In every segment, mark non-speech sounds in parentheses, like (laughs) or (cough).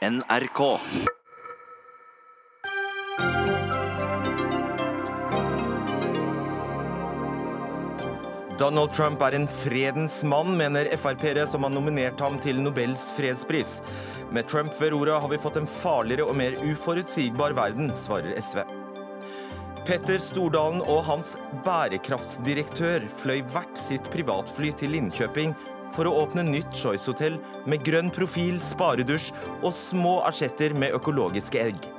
NRK. Donald Trump er en fredens mann, mener Frp-ere som har nominert ham til Nobels fredspris. Med Trump ved roret har vi fått en farligere og mer uforutsigbar verden, svarer SV. Petter Stordalen og hans bærekraftsdirektør fløy hvert sitt privatfly til Linköping for å åpne nytt Choice-hotell med grønn profil, sparedusj og små asjetter med økologiske egg.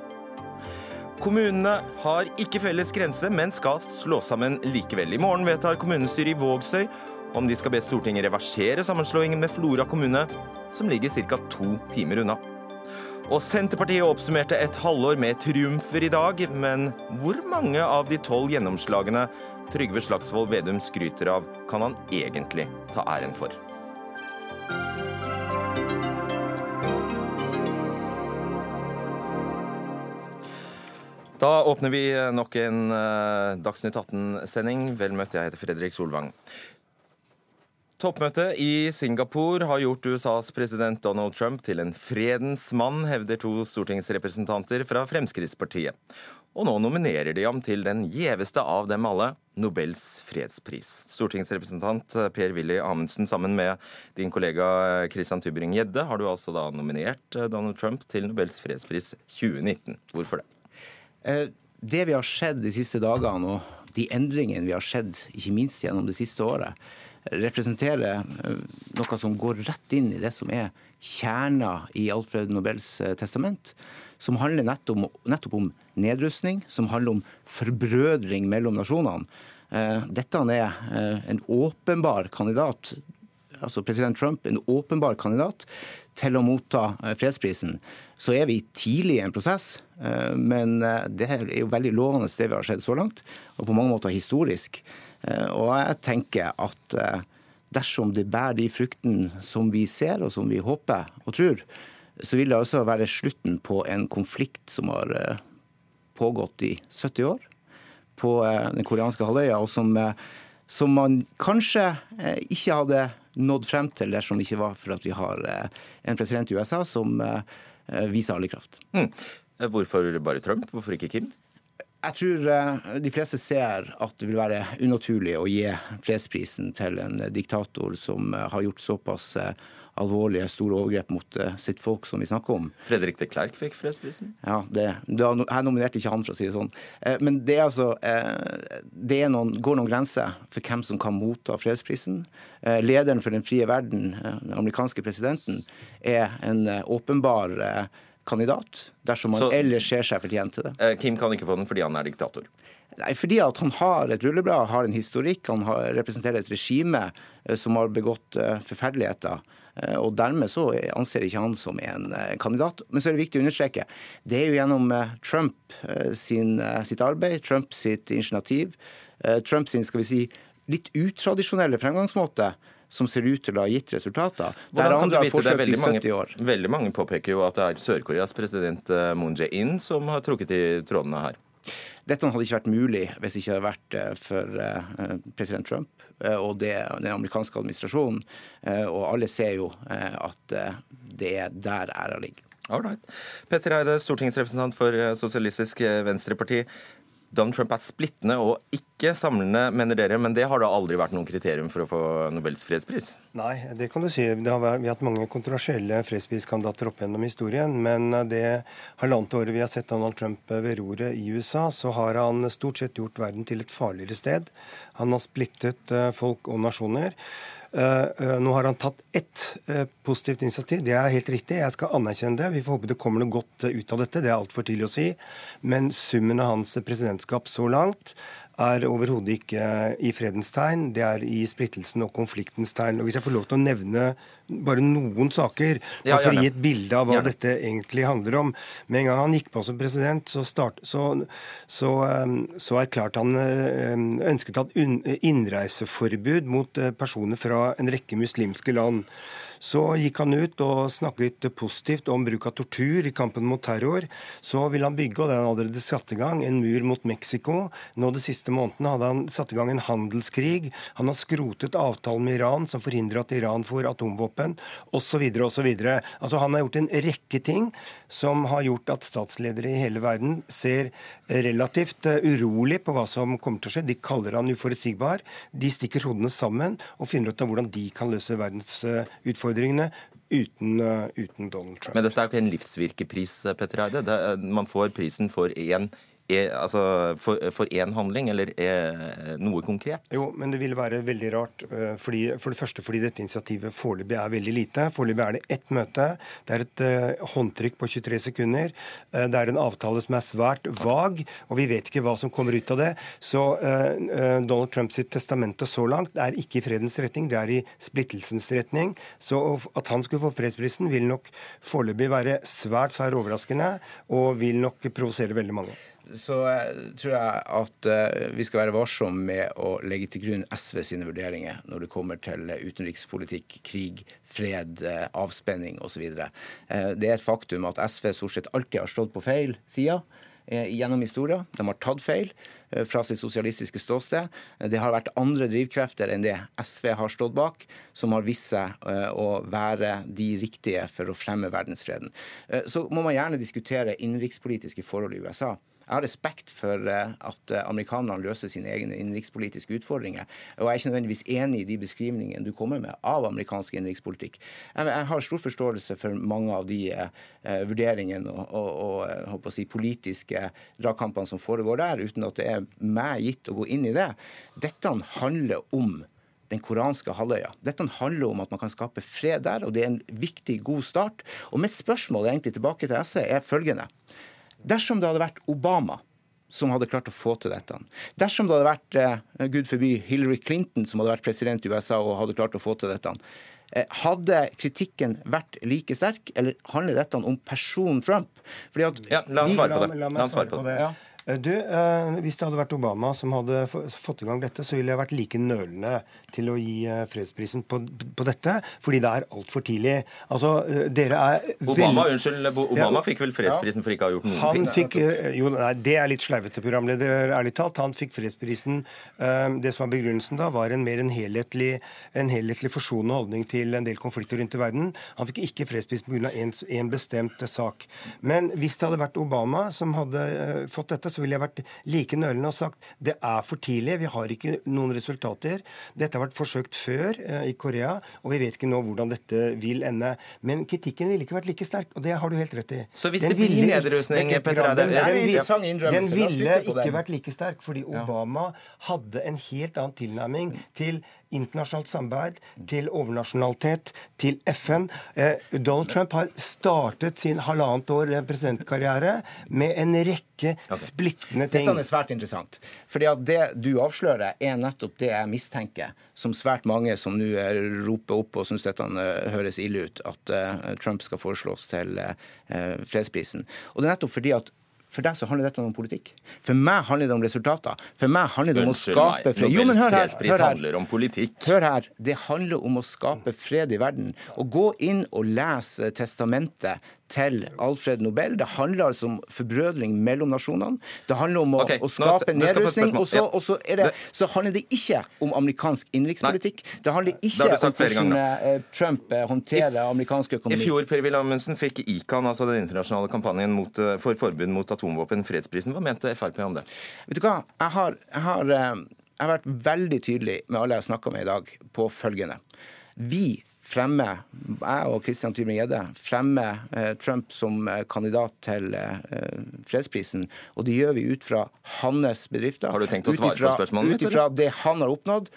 Kommunene har ikke felles grense, men skal slå sammen likevel. I morgen vedtar kommunestyret i Vågsøy om de skal be Stortinget reversere sammenslåingen med Flora kommune, som ligger ca. to timer unna. Og Senterpartiet oppsummerte et halvår med triumfer i dag, men hvor mange av de tolv gjennomslagene Trygve Slagsvold Vedum skryter av, kan han egentlig ta æren for? Da åpner vi nok en uh, Dagsnytt 18-sending. Vel møtt, jeg heter Fredrik Solvang. Toppmøtet i Singapore har gjort USAs president Donald Trump til en fredens mann, hevder to stortingsrepresentanter fra Fremskrittspartiet. Og nå nominerer de ham til den gjeveste av dem alle, Nobels fredspris. Stortingsrepresentant Per-Willy Amundsen sammen med din kollega Christian Tybring-Gjedde har du altså da nominert Donald Trump til Nobels fredspris 2019. Hvorfor det? Eh, det vi har sett de siste dagene, og de endringene vi har sett, ikke minst gjennom det siste året, representerer eh, noe som går rett inn i det som er kjerna i Alfred Nobels eh, testament. Som handler nettopp nettopp om nedrustning, som handler om forbrødring mellom nasjonene. Dette er en åpenbar kandidat, altså president Trump, en åpenbar kandidat til å motta fredsprisen. Så er vi tidlig i en prosess. Eh, men eh, det er jo veldig lovende det vi har sett så langt, og på mange måter historisk. Eh, og jeg tenker at dersom det bærer de fruktene som vi ser, og som vi håper og tror, så vil det også være slutten på en konflikt som har pågått i 70 år på den koreanske halvøya, og som, som man kanskje ikke hadde nådd frem til dersom det ikke var for at vi har en president i USA som viser handlekraft. Mm. Hvorfor bare Trump? Hvorfor ikke Kim? Jeg tror eh, de fleste ser at det vil være unaturlig å gi fredsprisen til en diktator som eh, har gjort såpass eh, alvorlige, store overgrep mot sitt folk som vi snakker om. Fredrik de Klerk fikk fredsprisen? Ja, det, jeg nominerte ikke han, for å si det sånn. Men det, altså, det noen, går noen grenser for hvem som kan motta fredsprisen. Lederen for den frie verden, den amerikanske presidenten, er en åpenbar kandidat, dersom man Så, ellers ser seg fortjent til det. Eh, Kim kan ikke få den fordi han er diktator? Nei, fordi at han har et rulleblad, har en historikk, han har, representerer et regime eh, som har begått forferdeligheter. Uh, og dermed så anser ikke han som en uh, kandidat. Men så er det viktig å understreke det er jo gjennom Trump sin, sitt arbeid, Trump sitt initiativ, Trump sin skal vi si, litt utradisjonelle fremgangsmåte som ser ut til å ha gitt resultater. Der andre har forsøkt i 70 år. Veldig mange påpeker jo at det er Sør-Koreas president eh, Moon Jae-in som har trukket i trådene her. Dette hadde ikke vært mulig hvis det ikke hadde vært eh, for eh, president Trump og det, den amerikanske administrasjonen. Og alle ser jo at det er der æra ligger. Alright. Petter Eide, stortingsrepresentant for Sosialistisk Venstreparti. Donald Trump er splittende og ikke samlende, mener dere. Men det har da aldri vært noen kriterium for å få Nobels fredspris? Nei, det kan du si. Vært, vi har hatt mange kontroversielle fredspriskandidater opp gjennom historien. Men det halvannet året vi har sett Donald Trump ved roret i USA, så har han stort sett gjort verden til et farligere sted. Han har splittet eh, folk og nasjoner. Eh, eh, nå har han tatt ett eh, positivt initiativ. Det er helt riktig. Jeg skal anerkjenne det. Vi får håpe det kommer noe godt ut av dette. Det er altfor tidlig å si. Men summen av hans presidentskap så langt er overhodet ikke i fredens tegn, det er i splittelsen og konfliktens tegn. Og Hvis jeg får lov til å nevne bare noen saker, ja, for å gi et bilde av hva gjerne. dette egentlig handler om. Med en gang han gikk på som president, så, start, så, så, ehm, så erklærte han ehm, ønsket at innreiseforbud mot eh, personer fra en rekke muslimske land. Så gikk han ut og snakket positivt om bruk av tortur i kampen mot terror. Så ville han bygge, og det har han allerede satt i gang, en mur mot Mexico. Nå De siste månedene hadde han satt i gang en handelskrig. Han har skrotet avtalen med Iran som forhindrer at Iran får atomvåpen, osv. osv. Altså, han har gjort en rekke ting som har gjort at statsledere i hele verden ser relativt eh, urolig på hva som kommer til å skje. De kaller han uforutsigbar. De stikker hodene sammen og finner ut av hvordan de kan løse verdensutfordringene uten, eh, uten Donald Trump. Men dette er jo ikke en livsvirkepris, Petter Eide. Man får prisen for én altså, for, én handling, eller er noe konkret? Jo, men det ville være veldig rart. Fordi, for det første fordi dette initiativet foreløpig er veldig lite. Foreløpig er det ett møte. Det er et håndtrykk på 23 sekunder. Det er en avtale som er svært vag, og vi vet ikke hva som kommer ut av det. Så Donald Trumps testamente så langt er ikke i fredens retning, det er i splittelsens retning. Så at han skulle få fredsprisen, vil nok foreløpig være svært, svært overraskende, og vil nok provosere veldig mange så eh, tror jeg at eh, vi skal være varsomme med å legge til grunn SV sine vurderinger når det kommer til utenrikspolitikk, krig, fred, eh, avspenning osv. Det er et faktum at SV stort sett alltid har stått på feil side gjennom historien. De har tatt feil fra sitt sosialistiske ståsted. Det har vært andre drivkrefter enn det SV har stått bak, som har vist seg å være de riktige for å fremme verdensfreden. Så må man gjerne diskutere innenrikspolitiske forhold i USA. Jeg har respekt for eh, at eh, amerikanerne løser sine egne innenrikspolitiske utfordringer. Og jeg er ikke nødvendigvis enig i de beskrivningene du kommer med av amerikansk innenrikspolitikk. Jeg har stor forståelse for mange av de eh, vurderingene og, og, og si, politiske dragkampene som foregår der, uten at det er meg gitt å gå inn i det. Dette handler om den koranske halvøya. Dette handler om at man kan skape fred der, og det er en viktig, god start. Og mitt spørsmål egentlig tilbake til SV er følgende. Dersom det hadde vært Obama som hadde klart å få til dette. Dersom det hadde vært eh, Gud forby, Hillary Clinton som hadde vært president i USA og hadde klart å få til dette, eh, hadde kritikken vært like sterk, eller handler dette om personen Trump? ja, la oss svare på det. La, la, la svare på det. Ja. Eh, du, eh, Hvis det hadde vært Obama som hadde fått i gang dette, så ville jeg vært like nølende til å gi eh, fredsprisen på, på dette, fordi det er altfor tidlig. Altså, dere er Obama, vel... unnskyld, Obama ja. fikk vel fredsprisen for ikke å ha gjort noen han ting? Fikk, jo, nei, Det er litt sleivete, programleder, ærlig talt. Han fikk fredsprisen. Det som var begrunnelsen da, var en mer en helhetlig, en helhetlig forsonende holdning til en del konflikter rundt i verden. Han fikk ikke fredsprisen pga. En, en bestemt sak. Men hvis det hadde vært Obama som hadde fått dette, så ville jeg vært like nølende og sagt det er for tidlig, vi har ikke noen resultater. Dette har vært forsøkt før eh, i Korea, og vi vet ikke nå hvordan dette vil ende. Men kritikken ville ikke vært like sterk, og det har du helt rett i. Så hvis den det blir nedrustning, Petter Den, den ville ikke vært like sterk, fordi Obama hadde en helt annen tilnærming til internasjonalt samarbeid, til overnasjonalitet, til FN. Eh, Donald Trump har startet sin halvannet år presidentkarriere med en rekke splittende ting. Dette er svært interessant. Fordi at Det du avslører, er nettopp det jeg mistenker, som svært mange som nå roper opp og syns dette eh, høres ille ut, at Trump skal foreslås til fredsprisen. Og det er nettopp fordi at for deg så handler dette om politikk. For meg handler det om resultater. For meg handler det om Unnskyld å skape fred. Jo, men hør her, hør her. om. Hør her. Det handler om å skape fred i verden. Å gå inn og lese testamentet til Alfred Nobel. Det handler altså om forbrødring mellom nasjonene. Det handler om å, okay, å skape nedrustning. Og så, og så, det, så, handler det ikke om amerikansk innenrikspolitikk. Det handler ikke om hvordan eh, Trump eh, håndterer amerikansk økonomi. I fjor Per Amundsen, fikk ICAN, altså den internasjonale kampanjen mot, eh, for forbud mot atomvåpen, fredsprisen. Hva mente Frp om det? Vet du hva? Jeg har, jeg har, jeg har vært veldig tydelig med alle jeg har snakka med i dag, på følgende. Vi fremme, jeg og Christian Tybring-Gjedde fremmer eh, Trump som eh, kandidat til eh, fredsprisen. Og det gjør vi ut fra hans bedrifter. Har du tenkt å svare på spørsmålet mitt? Ut ifra det han har oppnådd.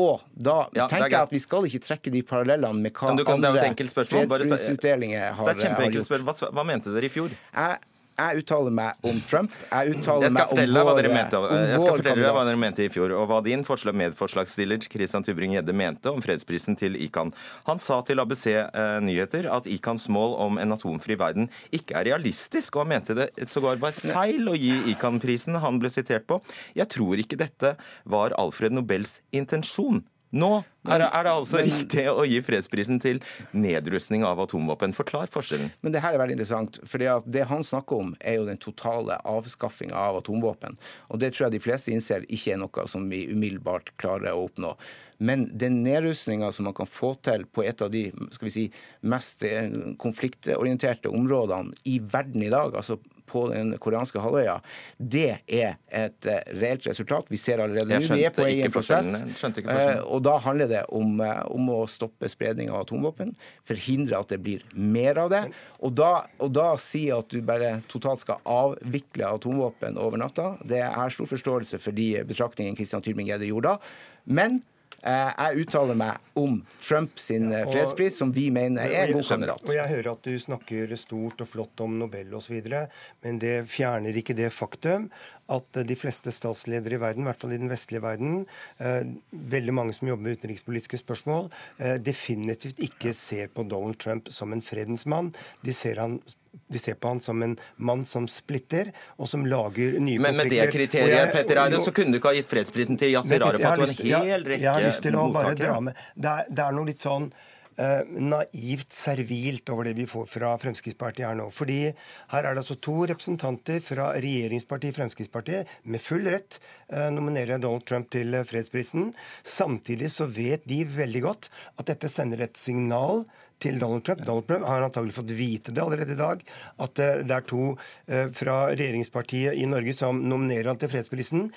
Og da ja, tenker jeg at vi skal ikke trekke de parallellene med hva kan, andre fredsprisutdelinger har, kjempeenkelt spørsmål. Hva, hva mente dere i fjor? Jeg jeg uttaler meg om Trump. Jeg uttaler meg om vår, hva mente, om Jeg skal fortelle deg hva dere mente i fjor, og hva din forslag, medforslagsstiller Christian Tybring-Gjedde mente om fredsprisen til ICAN. Han sa til ABC eh, Nyheter at ICANs mål om en atomfri verden ikke er realistisk, og han mente det sågar var feil å gi ICAN-prisen han ble sitert på. Jeg tror ikke dette var Alfred Nobels intensjon. Nå Er, er, det altså riktig å gi fredsprisen til nedrustning av atomvåpen? Forklar forskjellen. Men det her er veldig interessant. For det han snakker om, er jo den totale avskaffinga av atomvåpen. Og det tror jeg de fleste innser ikke er noe som vi umiddelbart klarer å oppnå. Men den nedrustninga som man kan få til på et av de skal vi si, mest eh, konfliktorienterte områdene i verden i dag, altså på den koreanske halvøya, det er et uh, reelt resultat. Vi ser allerede nå vi er på egen prosess. Uh, og da handler det om, uh, om å stoppe spredning av atomvåpen, forhindre at det blir mer av det. Og da, og da si at du bare totalt skal avvikle atomvåpen over natta, det er stor forståelse for de betraktningene Christian Tybring-Gjedde gjorde da. Men Eh, jeg uttaler meg om Trumps og, fredspris, som vi mener er en god kandidat. Og Jeg hører at du snakker stort og flott om Nobel osv., men det fjerner ikke det faktum at de fleste statsledere i verden, i hvert fall i den vestlige verden, eh, veldig mange som jobber med utenrikspolitiske spørsmål, definitivt ikke ser på Donald Trump som en fredens mann. De ser han de ser på han som en mann som splitter, og som lager nye konflikter. Men med det kriteriet, jeg, Petter Eide, så kunne du ikke ha gitt fredsprisen til Yasir Arafat og en hel rekke mottakere? Jeg har lyst til å bare dra med. Det er, det er noe litt sånn Uh, naivt servilt over det vi får fra Fremskrittspartiet her nå. Fordi her er det altså to representanter fra regjeringspartiet Fremskrittspartiet med full rett uh, nominerer Donald Trump til fredsprisen. Samtidig så vet de veldig godt at dette sender et signal til Donald Trump. Donald Trump har antagelig fått vite det allerede i dag, at det er to eh, fra regjeringspartiet i Norge som nominerer han til fredsprisen.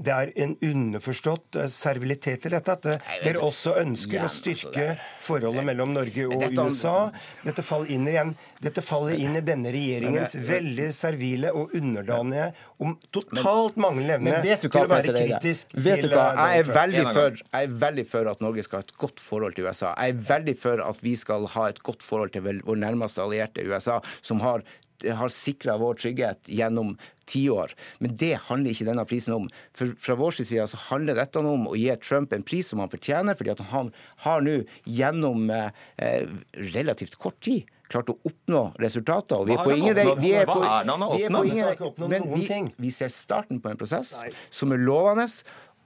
Det er en underforstått eh, servilitet til dette, at dere også ønsker å styrke forholdet mellom Norge og USA. Dette faller inn, igjen, dette faller inn i denne regjeringens veldig servile og underdanige, om totalt manglende evne til å være kritisk vet til hva? Jeg er, for, jeg er veldig for at Norge skal ha et godt forhold til USA. Jeg er veldig for at vi skal ha et godt forhold til vår nærmeste allierte USA, som har har sikra vår trygghet gjennom tiår. Men det handler ikke denne prisen om. For Fra vår side så handler dette om å gi Trump en pris som han fortjener, fordi at han har nå gjennom eh, relativt kort tid klart å oppnå resultater. og Vi er på ingen vei vi er på, vi er på ingen, Men vi, vi ser starten på en prosess som er lovende,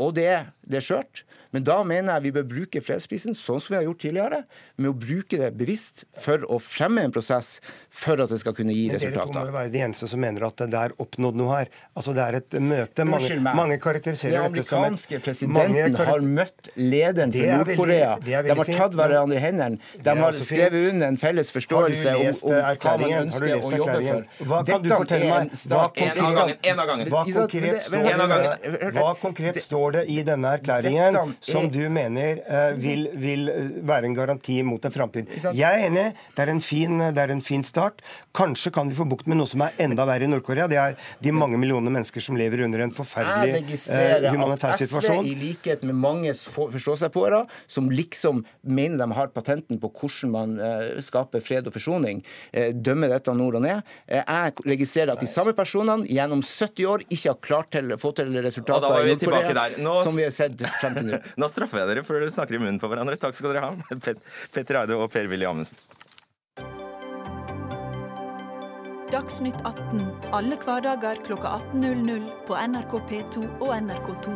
og det, det er skjørt. Men da mener jeg vi bør bruke fredsprisen sånn som vi har gjort tidligere, med å bruke det bevisst for å fremme en prosess for at det skal kunne gi resultater. Dere må jo være de eneste som mener at det er oppnådd noe her. Altså Det er et møte. Mange, mange karakteriserer dette som et amerikanske presidenten har møtt lederen for Nord-Korea. De har tatt hverandre i hendene. De har skrevet under en felles forståelse om, om hva man ønsker å jobbe for. Hva kan du fortelle meg? En av gangen. Hva konkret står det i denne erklæringen som du mener uh, vil, vil, eh, være en garanti mot en framtid. Jeg er enig. Det er, fin, det er, en fin, start. Kanskje kan vi få bukt med noe som er enda verre i Nord-Korea. Det er de mange millioner mennesker som lever under en forferdelig uh, humanitær situasjon. Jeg registrerer at SV, i likhet med mange forstå-seg-på-ere, som liksom mener de har patenten på hvordan man uh, skaper fred og forsoning, dømmer dette nord og ned. jeg registrerer at de samme personene gjennom 70 år ikke har klart til, å få til resultater i Nord-Korea, som vi har sett frem til nå. (laughs) Nå straffer jeg dere for dere snakker i munnen på hverandre. Takk skal dere ha, (laughs) Pet Petter Eide og Per-Willy Amundsen. Dagsnytt 18 alle hverdager kl 18.00 på NRK P2 og NRK2.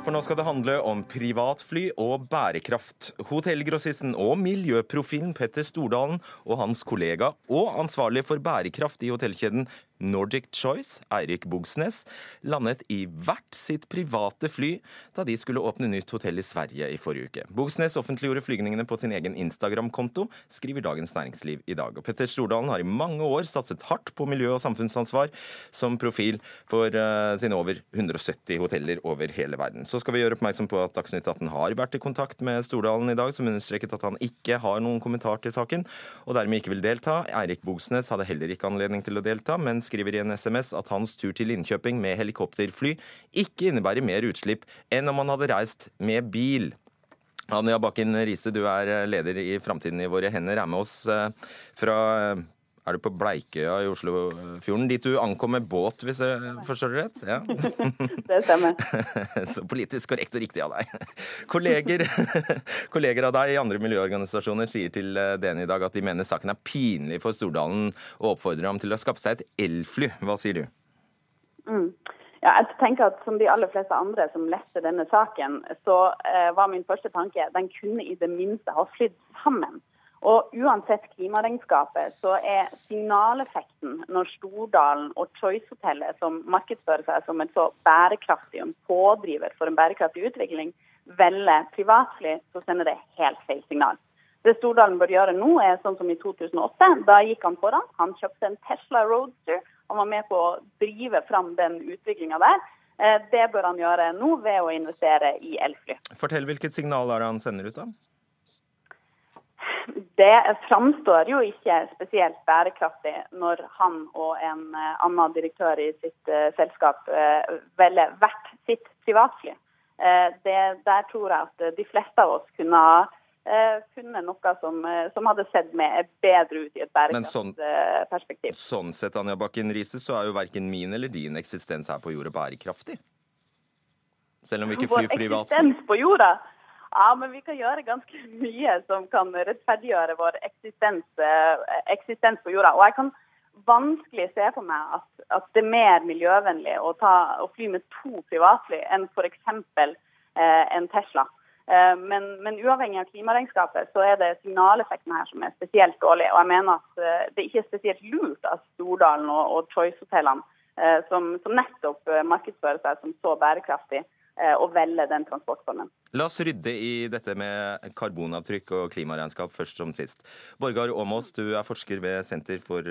For nå skal det handle om privatfly og bærekraft. Hotellgrossisten og miljøprofilen Petter Stordalen og hans kollega og ansvarlig for bærekraft i hotellkjeden Nordic Choice, Eirik Bogsnes, landet i hvert sitt private fly da de skulle åpne nytt hotell i Sverige i forrige uke. Bogsnes offentliggjorde flygningene på sin egen Instagram-konto, skriver Dagens Næringsliv i dag. Og Petter Stordalen har i mange år satset hardt på miljø- og samfunnsansvar som profil for uh, sine over 170 hoteller over hele verden. Så skal vi gjøre oppmerksom på at Dagsnytt 18 har vært i kontakt med Stordalen i dag, som understreket at han ikke har noen kommentar til saken, og dermed ikke vil delta. Eirik Bogsnes hadde heller ikke anledning til å delta, mens skriver i en SMS at hans tur til Linköping med helikopterfly ikke innebærer mer utslipp enn om han hadde reist med bil. Anja Bakken Riise, du er leder i Framtiden i våre hender, er med oss eh, fra er du på Bleikøya i Oslofjorden, dit du ankom med båt, hvis jeg forstår det rett? Ja. (laughs) Det stemmer. (laughs) Så politisk korrekt og riktig av deg. Kolleger, (laughs) kolleger av deg i andre miljøorganisasjoner sier til eh, DN i dag at de mener saken er pinlig for Stordalen og oppfordrer ham til å skaffe seg et elfly. Hva sier du? Mm. Ja, jeg tenker at Som de aller fleste andre som leste denne saken, så eh, var min første tanke den kunne i det minste ha flydd sammen. Og Uansett klimaregnskapet, så er signaleffekten når Stordalen og Choice-hotellet, som markedsfører seg som et så bærekraftig og pådriver for en bærekraftig utvikling, velger privatfly, så sender det helt feil signal. Det Stordalen bør gjøre nå, er sånn som i 2008. Da gikk han foran. Han kjøpte en Tesla Roadster han var med på å drive fram den utviklinga der. Eh, det bør han gjøre nå ved å investere i elfly. Fortell hvilket signal er det han sender ut, da? Det framstår jo ikke spesielt bærekraftig når han og en eh, annen direktør i sitt uh, selskap uh, velger hvert sitt privatfly. Det, der tror jeg at de fleste av oss kunne ha eh, funnet noe som, eh, som, hadde sett med bedre ut i et bærekraftsperspektiv. Sånn, sånn sett, Anja Bakken Riise, så er jo verken min eller din eksistens her på jorda bærekraftig? Selv om vi ikke flyr privat? Vår eksistens på jorda? Ja, men vi kan gjøre ganske (laughs) mye som kan rettferdiggjøre vår eksistens, eh, eksistens på jorda. Og jeg kan vanskelig se for meg at, at det er mer miljøvennlig å, ta, å fly med to privatfly enn f.eks. Eh, en Tesla. Eh, men, men, uavhengig av klimaregnskapet, så er det signaleffekten her som er spesielt dårlig. Og jeg mener at eh, det ikke er spesielt lurt at Stordalen og, og Choice-hotellene, eh, som, som, nettopp markedsfører seg som så bærekraftig, å velge den transportformen. La oss rydde i dette med karbonavtrykk og klimaregnskap først som sist. Borgar Aamås, du er forsker ved Senter for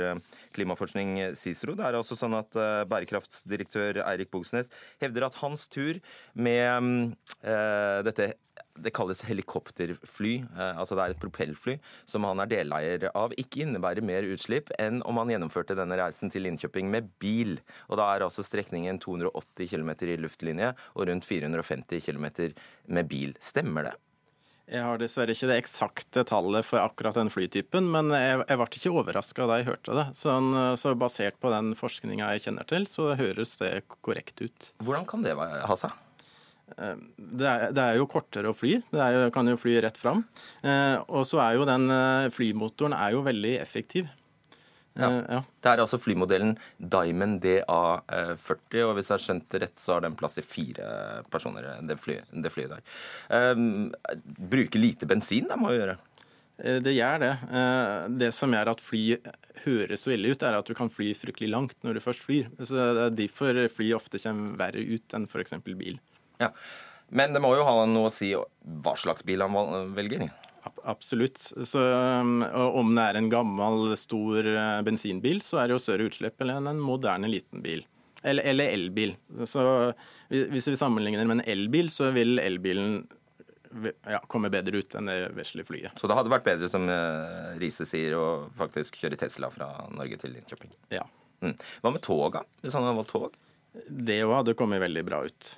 klimaforskning CICERO. Det er også sånn at bærekraftsdirektør Eirik Bogsnes hevder at hans tur med uh, dette det kalles helikopterfly, eh, altså det er et propellfly som han er deleier av, ikke innebærer mer utslipp enn om han gjennomførte denne reisen til Linköping med bil. Og da er altså strekningen 280 km i luftlinje og rundt 450 km med bil. Stemmer det? Jeg har dessverre ikke det eksakte tallet for akkurat den flytypen, men jeg, jeg ble ikke overraska da jeg hørte det. Så, så basert på den forskninga jeg kjenner til, så høres det korrekt ut. Hvordan kan det ha seg? Eh, det er, det er, jo kortere å fly. Det jo, kan jo fly rett fram. Eh, og så er jo den eh, flymotoren er jo veldig effektiv. Ja. ja. Det er altså flymodellen Diamond DA40, og hvis jeg har skjønt det rett, så har den plass til fire personer, det flyet, det flyet der. Eh, bruker lite bensin, det må jo gjøre? Det gjør det. Det som gjør at fly høres så ille ut, er at du kan fly fryktelig langt når du først flyr. Så Det er derfor fly ofte kommer verre ut enn f.eks. bil. Ja. Men det må jo ha noe å si hva slags bil han velger. Absolutt. Så, um, om det er en gammel, stor uh, bensinbil, så er det jo større utslipp enn en moderne, liten bil. Eller, eller elbil. Så Hvis vi sammenligner med en elbil, så vil elbilen ja, komme bedre ut enn det vesle flyet. Så det hadde vært bedre, som uh, Riise sier, å faktisk kjøre Tesla fra Norge til Linköping? Ja. Mm. Hva med toga, hvis han hadde valgt tog? Det òg hadde kommet veldig bra ut.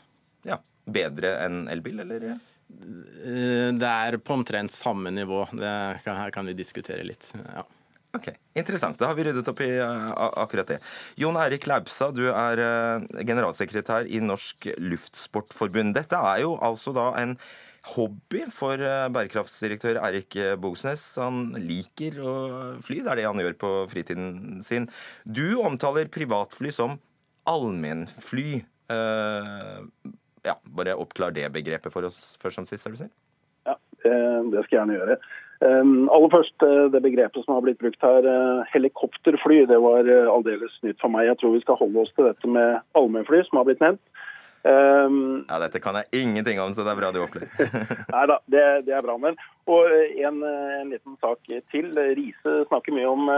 Ja bedre enn elbil, eller? Eh, det er på omtrent samme nivå. Det kan, her kan vi diskutere litt. Ja. Ok, Interessant. Da har vi ryddet opp i uh, akkurat det. Jon Erik Laubstad, du er uh, generalsekretær i Norsk Luftsportforbund. Dette er jo altså da en hobby for bærekraftsdirektør Eirik Bogsnes. Han liker å fly, det er det han gjør på fritiden sin. Du omtaler privatfly som allmennfly. Ja, bare oppklar det begrepet for oss først som sist, er du? Ja, det skal jeg gjerne gjøre. Um, aller først eh, det begrepet som har blitt brukt her, helikopterfly. Det var aldeles nytt for meg. Jeg tror vi skal holde oss til dette med allmennfly, som har blitt nevnt. Um, ja, Dette kan jeg ingenting om, så det er bra du opplever. (laughs) Nei da, det, det, er bra. Men. Og en, en, liten sak til. Riise snakker mye om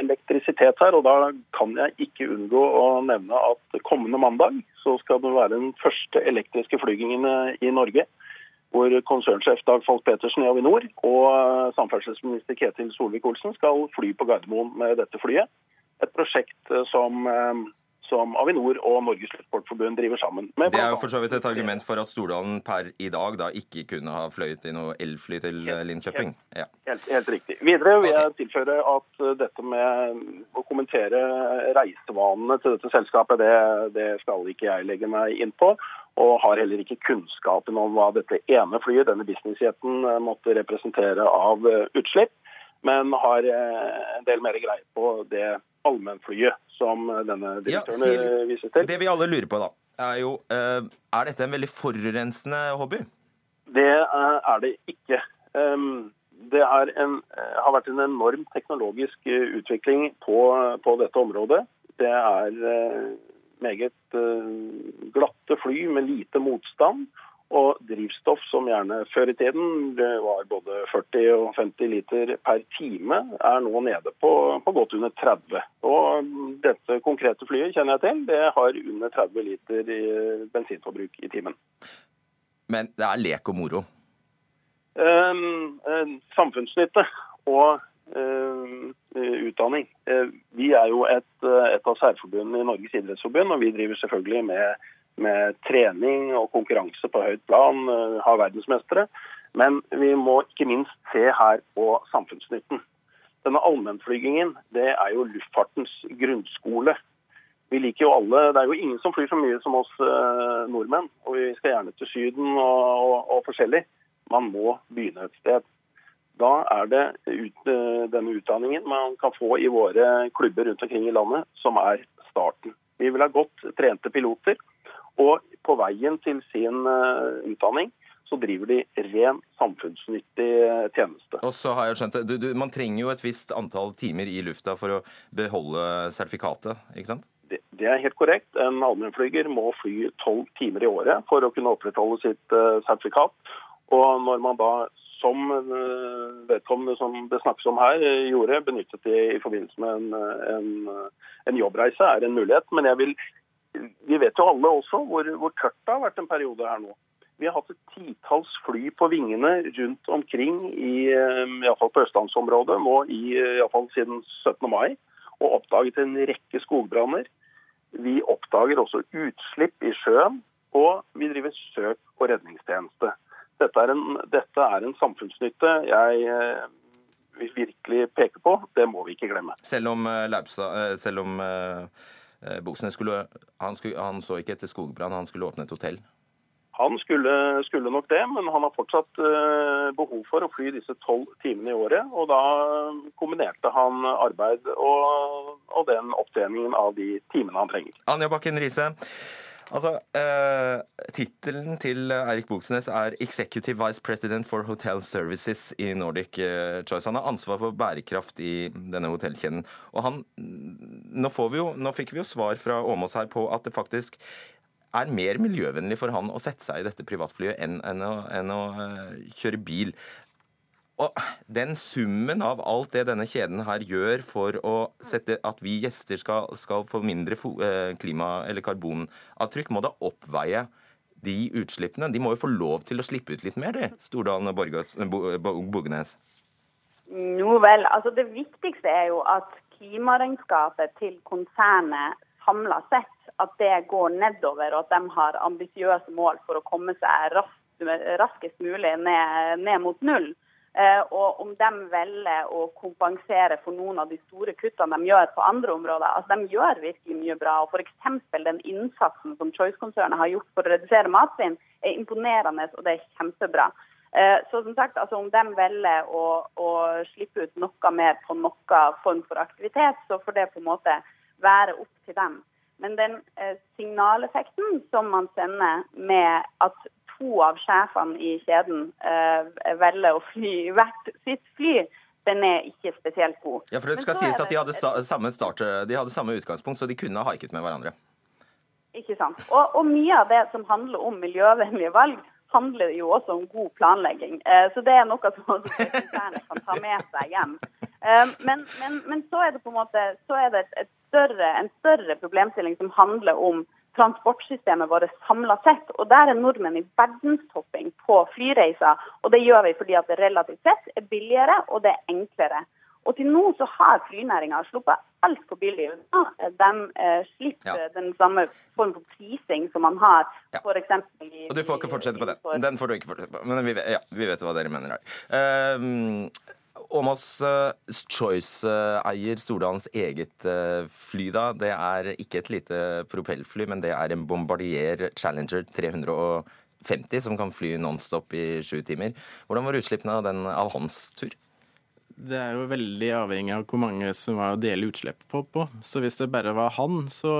elektrisitet her, og da kan jeg ikke unngå å nevne at kommende mandag så skal det være den første elektriske flygingen i Norge. Hvor konsernsjef Dag Falk Petersen i Avinor og samferdselsminister Ketil Solvik-Olsen skal fly på Gardermoen med dette flyet. Et prosjekt som som Avinor og Norges Luftsportforbund driver sammen. med. det er jo for så vidt et argument for at Stordalen per i dag da ikke kunne ha fløyet i noe elfly til eh, Linköping. Ja. Helt, helt, riktig. Videre vil jeg tilføre at eh, dette med å kommentere reisevanene til dette selskapet, det, det skal ikke jeg legge meg inn på. Og har heller ikke kunnskapen om hva dette ene flyet, denne businessjeten, eh, måtte representere av utslipp. Men har en del mer greie på det allmennflyet, som denne direktøren Ja, si- eh, viser til. Det vi alle lurer på, da, er jo eh, Er dette en veldig forurensende hobby? Det eh, er det ikke. Um, Det en, eh, har vært en enorm teknologisk eh, utvikling på, på dette området. Det er eh, meget eh, glatte fly med lite motstand. Og drivstoff som gjerne før i tiden det var både 40 og 50 liter per time, er nå nede på, på godt under 30. Og dette konkrete flyet kjenner jeg til, det har under 30 liter i bensinforbruk i timen. Men det er lek og moro. Um, samfunnsnytte og eh, utdanning. Eh, vi er jo et, eh, et av særforbundene i Norges idrettsforbund, og vi driver selvfølgelig med, med trening og konkurranse på høyt plan, eh, har verdensmestere. Men vi må ikke minst se her på samfunnsnytten. Denne allmennflygingen det er jo luftfartens grunnskole. Vi liker jo alle, Det er jo ingen som flyr så mye som oss eh, nordmenn. Og vi skal gjerne til Syden og, og, og forskjellig. Man må begynne et sted. Da er det ut, eh, denne utdanningen man kan få i våre klubber rundt omkring i landet, som er starten. Vi vil ha godt trente piloter. Og på veien til sin eh, utdanning så driver de ren samfunnsnyttig eh, tjeneste. Og så har jeg skjønt det, du, du, Man trenger jo et visst antall timer i lufta for å beholde sertifikatet, ikke sant? Det, det er helt korrekt. En allmennflyger må fly tolv timer i året for å kunne opprettholde sitt uh, sertifikat. Og når man da, som uh, vedkommende som det snakkes om her, uh, gjorde, benyttet det i forbindelse med en, en, en jobbreise, er en mulighet. Men jeg vil, vi vet jo alle også hvor, hvor tørt det har vært en periode her nå. Vi har hatt et titalls fly på vingene rundt omkring, i, eh, i fall på østlandsområdet, nå i, i fall siden 17. mai, og oppdaget en rekke skogbranner. Vi oppdager også utslipp i sjøen, og vi driver søk- og redningstjeneste. Dette er en, dette er en samfunnsnytte jeg eh, vil virkelig peke på. Det må vi ikke glemme. Selv om eh, Laupsa, eh, selv om Boksnes skulle han, skulle han så ikke etter skogbrann, han skulle åpne et hotell. Han skulle, skulle nok det, men han har fortsatt eh, behov for å fly disse tolv timene i året. Og da kombinerte han arbeid og, og den opptjeningen av de timene han trenger. Anja Bakken Riise. Altså, uh, Tittelen til Eirik Boksnes er 'Executive Vice President for Hotel Services' i Nordic eh, Choice. Han har ansvar for bærekraft i denne hotellkjeden. Og han, nå, får vi jo, nå fikk vi jo svar fra Åmås her på at det faktisk er mer miljøvennlig for han å sette seg i dette privatflyet enn, enn, å, enn å eh, kjøre bil. Og den summen av alt det denne kjeden her gjør for å sette at vi gjester skal, skal få mindre eh, klima- eller karbonavtrykk, må da oppveie de utslippene. De må jo få lov til å slippe ut litt mer, de, Stordalen og Bognes. Bo- Bo- Jo vel, altså Det viktigste er jo at klimaregnskapet til konsernet samla sett at det går nedover, og at de har ambisiøse mål for å komme seg raskest mulig ned, ned mot null. Eh, og om de velger å kompensere for noen av de store kuttene de gjør på andre områder. altså De gjør virkelig mye bra. og F.eks. den innsatsen som Choice-konsernet har gjort for å redusere matsvinn, er imponerende og det er kjempebra. Eh, så som sagt, altså Om de velger å, å slippe ut noe mer på noen form for aktivitet, så får det på en måte være opp til dem. Men den eh, signaleffekten som man sender med at to av sjefene i kjeden eh, velger å fly hvert sitt fly, den er ikke spesielt god. Ja, for det skal sies at de hadde samme start, de hadde samme utgangspunkt, så de kunne ha haiket med hverandre. Ikke sant. Og, og mye av det som handler om miljøvennlige valg, handler jo også om god planlegging. Eh, så det er noe som også konsernet kan ta med seg hjem. Eh, men, men, men så er det på en måte så det et, et større, en større problemstilling som handler om transportsystemet vårt samla sett. Og der er nordmenn i verdenstopping på flyreiser. Og det gjør vi fordi at det relativt sett er billigere og det er enklere. Og til nå så har flynæringa sluppet altfor billig unna. De eh, slipper Ja. den samme form for prising som man har Ja. f.eks. i Og du får ikke fortsette på den. Den får du ikke fortsette på. Men vi, ja, vi vet hva dere mener her. Um, Åmås uh, Choice-eier Stordalens eget uh, fly, da. Det er ikke et lite propellfly, men det er en Bombardier Challenger 350 som kan fly nonstop i sju timer. Hvordan var utslippene av, den, av hans tur? Det er jo veldig avhengig av hvor mange som var å dele utslipp på, på. Så hvis det bare var han, så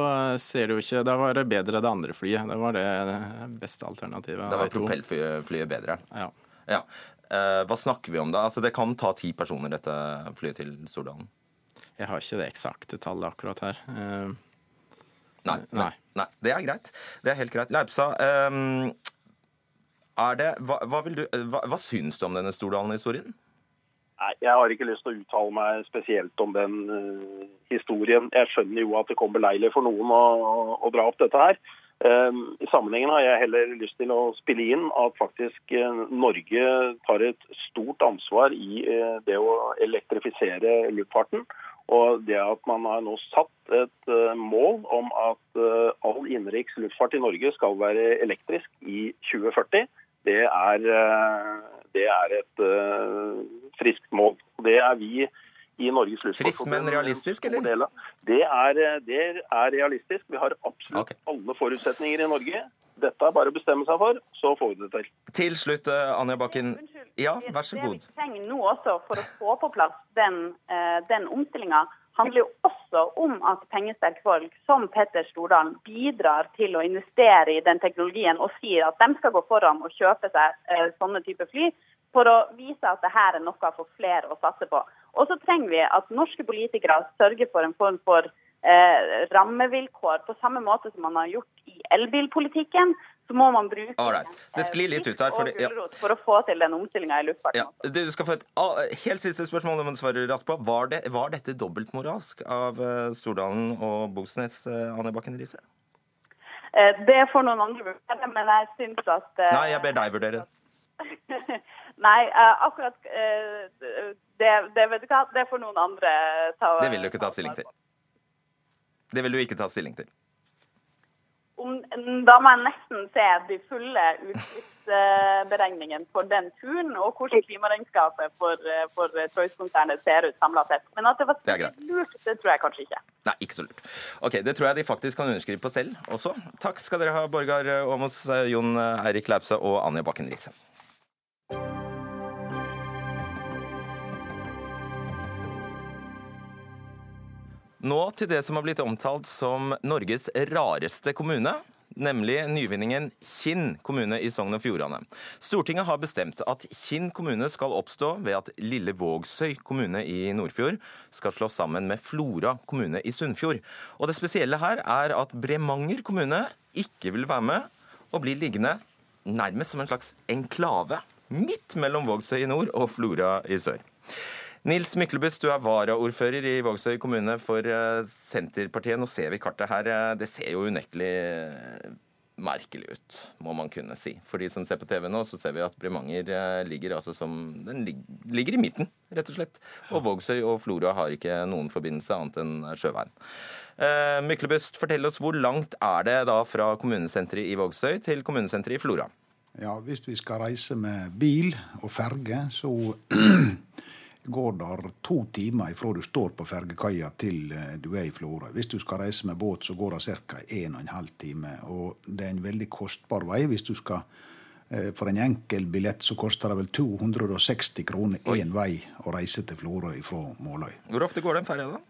ser du jo ikke Da var det bedre det andre flyet. Det var det beste alternativet. Da var propellflyet bedre. Ja. ja. Eh, hva snakker vi om da? Altså, det kan ta ti personer, dette flyet til Stordalen? Jeg har ikke det eksakte tallet akkurat her. Uh, nei, nei. nei, Det er greit. Det er helt greit. Leipsa, um, er det, hva, hva, du, hva, hva syns du om denne Stordalen-historien? Nei, Jeg har ikke lyst til å uttale meg spesielt om den uh, historien. Jeg skjønner jo at det kommer beleilig for noen å, å, dra opp dette her. Um, I sammenhengen har jeg heller lyst til å spille inn at faktisk uh, Norge tar et stort ansvar i uh, det å elektrifisere luftfarten. Og det at man har nå satt et mål om at all innenriks luftfart i Norge skal være elektrisk i 2040, det er, det er et friskt mål. Det er vi i Norges luftfart. Frist, men realistisk, eller? Det er, det er, realistisk. Vi har absolutt okay. alle forutsetninger i Norge. Dette er bare å bestemme seg for, så får vi det til. Til slutt, eh, Anja Bakken. Ja, vær så god. Det vi trenger nå også for å få på plass den, eh, den omstillinga, handler jo også om at pengesterke folk som Petter Stordalen bidrar til å investere i den teknologien og sier at de skal gå foran og kjøpe seg eh, sånne typer fly for å vise at dette er noe for flere å satse på. Og så trenger vi at norske politikere sørger for en form for eh, rammevilkår, på samme måte som man har gjort i elbilpolitikken. Så må man bruke. Det sklir litt ut her. For, ja. for å få til den omstillinga i luftfarten. Ja. Du skal få et helt siste spørsmål, du må svare raskt på. Var, det, var dette dobbeltmoralsk av uh, Stordalen og Bogsnes, uh, Anne Bakken Riise? Det får noen andre vurdere, men jeg syns at Nei, jeg ber deg vurdere. (laughs) Nei, uh, akkurat uh, det, det, vet du hva, det får noen andre ta Det vil du ikke ta stilling til? Det vil du ikke ta stilling til? Om, da må jeg nesten se de fulle utslippsberegningene for den turen, og hvordan klimaregnskapet for, for Choice-konsernet ser ut samla sett. Men at det var det lurt, det tror jeg kanskje ikke. Nei, ikke så lurt. Ok, Det tror jeg de faktisk kan underskrive på selv også. Takk skal dere ha, Borgar Åmos, Jon Eirik Laupse og Anja Bakken Riise. Nå til det som har blitt omtalt som Norges rareste kommune. Nemlig nyvinningen Kinn kommune i Sogn og Fjordane. Stortinget har bestemt at Kinn kommune skal oppstå ved at Lille Vågsøy kommune i Nordfjord skal slås sammen med Flora kommune i Sunnfjord. Og Det spesielle her er at Bremanger kommune ikke vil være med, og blir liggende nærmest som en slags enklave midt mellom Vågsøy i nord og Flora i sør. Nils Myklebust, du er varaordfører i Vågsøy kommune for eh, Senterpartiet. Nå ser vi kartet her. Eh, det ser jo unektelig eh, merkelig ut, må man kunne si. For de som ser på TV nå, så ser vi at Bremanger ligger altså som Den ligger i midten, rett og slett. Og Vågsøy og Flora har ikke noen forbindelse annet enn sjøveien. Myklebust, fortell oss hvor langt er det da fra kommunesenteret i Vågsøy til kommunesenteret i Flora? Ja, Hvis vi skal reise med bil og ferge, så (clears throat) går der to timer ifra du står på fergekaia til eh, du er i Florø. Hvis du skal reise med båt, så går det ca. 1 12 time. Og det er en veldig kostbar vei. Hvis du skal eh, for en enkel billett så koster det vel 260 kroner én vei å reise til Florø fra Måløy. Hvor ofte går den ferja, da?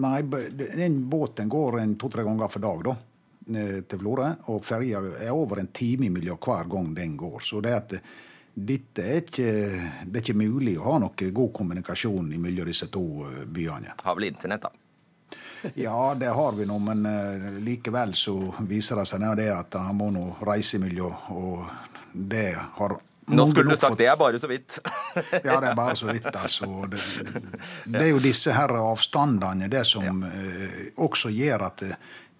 Nei, den Båten går en to-tre ganger for dag da, til Florø. Og ferja er over en time mellom hver gang den går. Så det at dette er ikke, det er ikke mulig å ha noe god kommunikasjon mellom disse to eh, byene. Har vel internett, da? (laughs) ja, det har vi nå, men uh, likevel så viser det seg det at han må nå reise mellom, og det har nå skulle du sagt det er bare så vidt. (laughs) ja, det er bare så vidt, altså. Det, (laughs) det er jo disse her avstandene det som ja. eh, også gjør at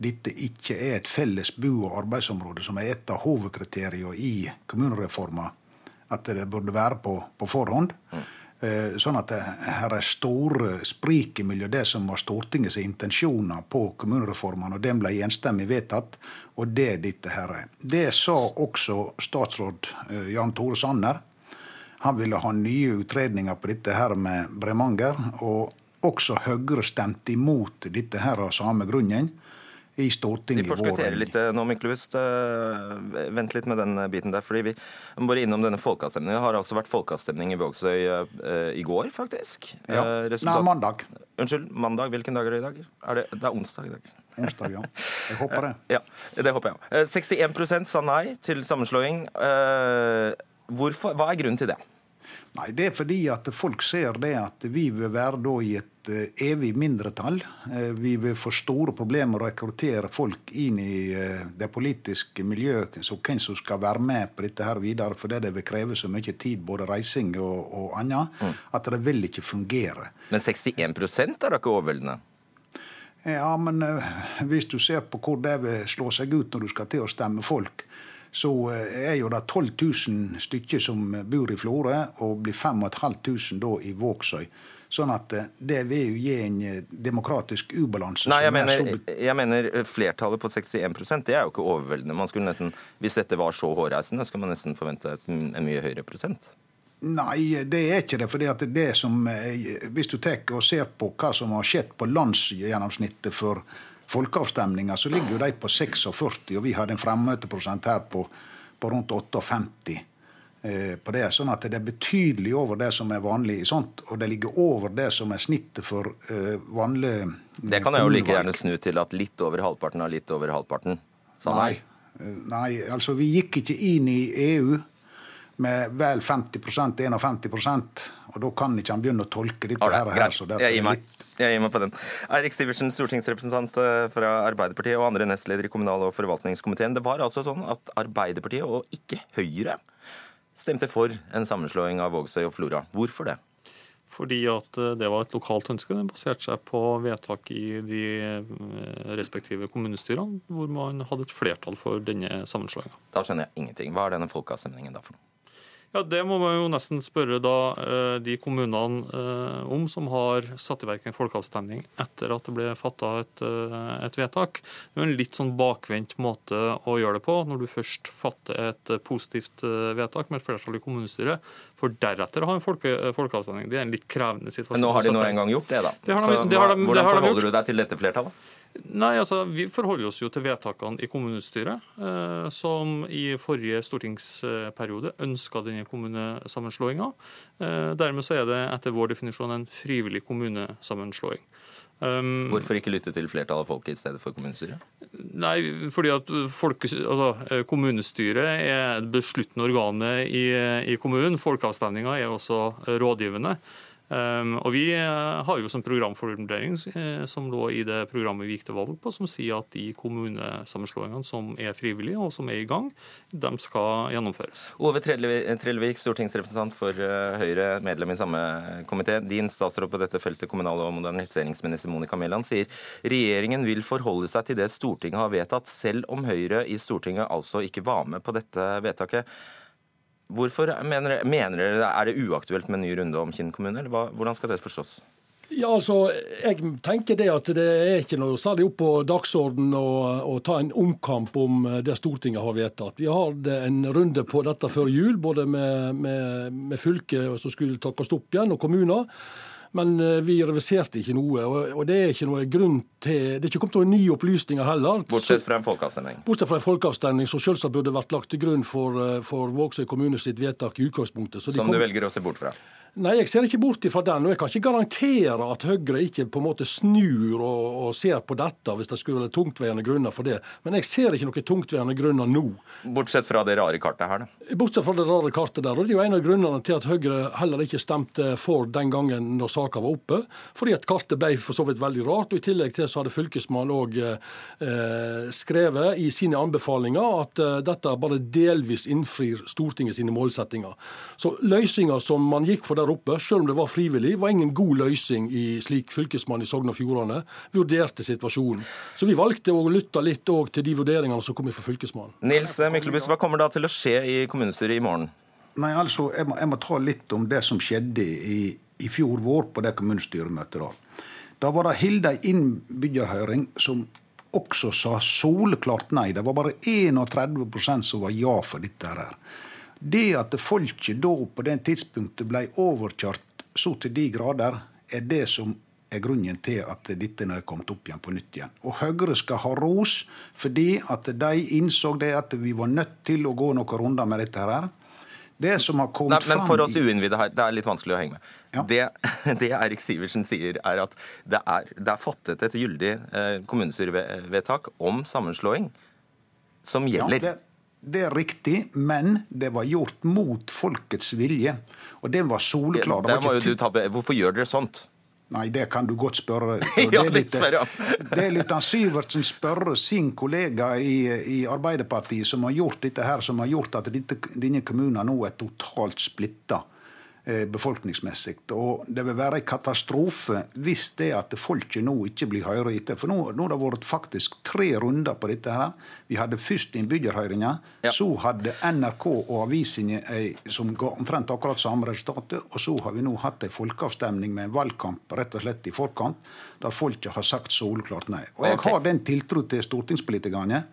dette ikke er et felles bo- og arbeidsområde, som er et av hovedkriteriene i kommunereforma at det burde være på, på forhånd. Mm. Sånn at det, her er store sprik mellom det som var Stortingets intensjoner på kommunereformen, og den ble enstemmig vedtatt, og det dette her er. Det sa også statsråd eh, Jan Tore Sanner. Han ville ha nye utredninger på dette her med Bremanger. Og også Høyre stemte imot dette her av samme grunnen. I Stortinget Vi forskutterer litt eh, nå, Mikkel Eh, vent litt med den biten der. fordi Vi må bare innom denne folkeavstemningen. Det har altså vært folkeavstemning i Vågsøy i går, faktisk. Ja. Nei, mandag. Unnskyld, mandag. Hvilken dag er det i dag? Er det, det er onsdag i dag. Onsdag, ja. Jeg håper det. (laughs) Ja, det håper jeg. 61% sa nei til sammenslåing. Hvorfor, hva er grunnen til det? Nei, Det er fordi at folk ser det at vi vil være da i et uh, evig mindretall. Uh, vi vil få store problemer å rekruttere folk inn i uh, det politiske miljøet, så hvem som skal være med på dette her videre, fordi det vil kreve så mye tid, både reising og, og annet, mm. at det vil ikke fungere. Men 61 er da ikke overveldende? Ja, men hvis du ser på hvor det vil slå seg ut når du skal til å stemme folk, så eh, er jo det 12 000 stykker som bor i Florø, og blir 5500 da i Vågsøy. Sånn at eh, det vil jo gi en eh, demokratisk ubalanse. Nei, jeg mener, jeg mener, flertallet på 61 det er jo ikke overveldende. Man skulle nesten, Hvis dette var så hårreisende, skulle man nesten forvente en mye høyere prosent. Nei, det er ikke det. fordi at det som, Hvis du tar og ser på hva som har skjedd på landsgjennomsnittet for folkeavstemninger, så ligger jo de på 46, og vi hadde en fremmøteprosent her på, på rundt 58 eh, på det. Sånn at det er betydelig over det som er vanlig i sånt, og det ligger over det som er snittet for uh, vanlig Det kan jeg jo like gjerne snu til at litt over halvparten av litt over halvparten sa nei. Eh, nei, altså vi gikk ikke inn i EU med vel 50 51 og da kan ikke han begynne å tolke dette right, her. her så jeg gir meg. Jeg gir meg på den. Eirik Sivertsen, stortingsrepresentant eh, fra Arbeiderpartiet og andre nestleder i kommunal- og forvaltningskomiteen. Det var altså sånn at Arbeiderpartiet, og ikke Høyre, stemte for en sammenslåing av Vågsøy og Flora. Hvorfor det? Fordi at eh, det var et lokalt ønske. Det baserte seg på vedtak i de eh, respektive kommunestyrene, hvor man hadde et flertall for denne sammenslåinga. Da skjønner jeg ingenting. Hva er denne folkeavstemningen da for noe? Ja, Det må man jo nesten spørre da eh, de kommunene eh, om som har satt i verk en folkeavstemning etter at det ble fatta et, eh, et, vedtak. Det er en litt sånn bakvendt måte å gjøre det på, når du først fatter et positivt vedtak med et flertall i kommunestyret, for deretter å ha en folke, folkeavstemning. Det er en litt krevende situasjon. Men nå har de nå en gang gjort det, da. Det de, Så, det de, hvordan forholder du deg til dette flertallet? Nei, altså, Vi forholder oss jo til vedtakene i kommunestyret, eh, som i forrige stortingsperiode ønska denne kommunesammenslåinga. Eh, dermed så er det etter vår definisjon en frivillig kommunesammenslåing. Um, Hvorfor ikke lytte til flertallet av folket i stedet for kommunestyret? Nei, fordi at folk, altså, Kommunestyret er besluttende organet i, i kommunen. Folkeavstemninga er også rådgivende. Um, og Vi uh, har jo som programformulering uh, som lå i det programmet vi gikk til valg på, som sier at de kommunesammenslåingene som er frivillige og som er i gang, de skal gjennomføres. Ove Trellevik, stortingsrepresentant for Høyre, medlem i samme komité. Din statsråd på dette feltet, kommunal- og moderniseringsminister Monica Mæland, sier regjeringen vil forholde seg til det Stortinget har vedtatt, selv om Høyre i Stortinget altså ikke var med på dette vedtaket. Hvorfor mener mener dere er det uaktuelt med en ny runde om Kinn kommune, eller hva, hvordan skal det forstås? Ja, altså, Jeg tenker det at det er ikke noe særlig opp på dagsordenen å, å, ta en omkamp om det Stortinget har vedtatt. Vi hadde en runde på dette før jul, både med, med, med fylket som skulle takkes opp igjen, og kommuner. Men eh, vi reverserte ikke noe. Og det er ikke noe grunn til Det er ikke kommet noen nye opplysninger heller. Bortsett fra en folkeavstemning? Bortsett fra en folkeavstemning som selvsagt burde vært lagt til grunn for, eh, for Vågsøy kommune sitt vedtak i utgangspunktet. som kom... du velger å se bort fra? Nei, jeg ser ikke bort ifra den. Og jeg kan ikke garantere at Høyre ikke på en måte snur og, og ser på dette hvis det skulle være tungtveiende grunner for det. Men jeg ser ikke noen tungtveiende grunner nå. Bortsett fra det rare kartet her, da? Bortsett fra det rare kartet der. Og det er jo en av grunnene til at Høyre heller ikke stemte for den gangen når saka var oppe. Fordi at kartet ble for så vidt veldig rart. Og i tillegg til så hadde Fylkesmannen òg eh, skrevet i sine anbefalinger at eh, dette bare delvis innfrir Stortinget sine målsettinger. Så løsninga som man gikk for der oppe, selv om det var frivillig, var ingen god løsning i slik fylkesmann i Sogn og Fjordane vurderte situasjonen. Så vi valgte å lytte litt til de vurderingene som kom fra fylkesmannen. Nils Myklebust, hva kommer da til å skje i kommunestyret i morgen? Nei, altså, jeg må, jeg må ta litt om det som skjedde i, i fjor vår på det kommunestyremøtet. Da Da var det Hilde innbyggerhøring som også sa soleklart nei. Det var bare 31 som var ja for dette her. Det at folket da på det tidspunktet ble overkjørt så til de grader, er det som er grunnen til at dette nå er kommet opp igjen på nytt igjen. Og Høyre skal ha ros fordi at de innså det at vi var nødt til å gå noen runder med dette her. Det som har kommet Nei, men for oss uinnvidde her, det er litt vanskelig å henge med. Ja. Det, (laughs) det Erik Sivertsen sier, er at det er, det er fattet et gyldig eh, kommunestyrevedtak om sammenslåing som Ja, gjelder. det, det er riktig, men det var gjort mot folkets vilje. Og den var soleklar. Det var ikke du hvorfor gjør dere sånt? Nei, det kan du godt spørre. (laughs) Ja, det er litt, det er litt han Syvertsen spørre sin kollega i, i Arbeiderpartiet som har gjort dette her, som har gjort at dette, denne kommunen nå er totalt splitta befolkningsmessig. Og det vil være en katastrofe hvis det at folket nå ikke blir høyre etter. For nå, nå har det vært faktisk tre runder på dette her. Vi hadde først innbyggerhøringa. Ja. Så hadde NRK og avisene eh, som ga omtrent akkurat samme resultatet. Og så har vi nå hatt en folkeavstemning med en valgkamp rett og slett i forkant, der folket har sagt soleklart nei. Og jeg har den tiltro til stortingspolitikerne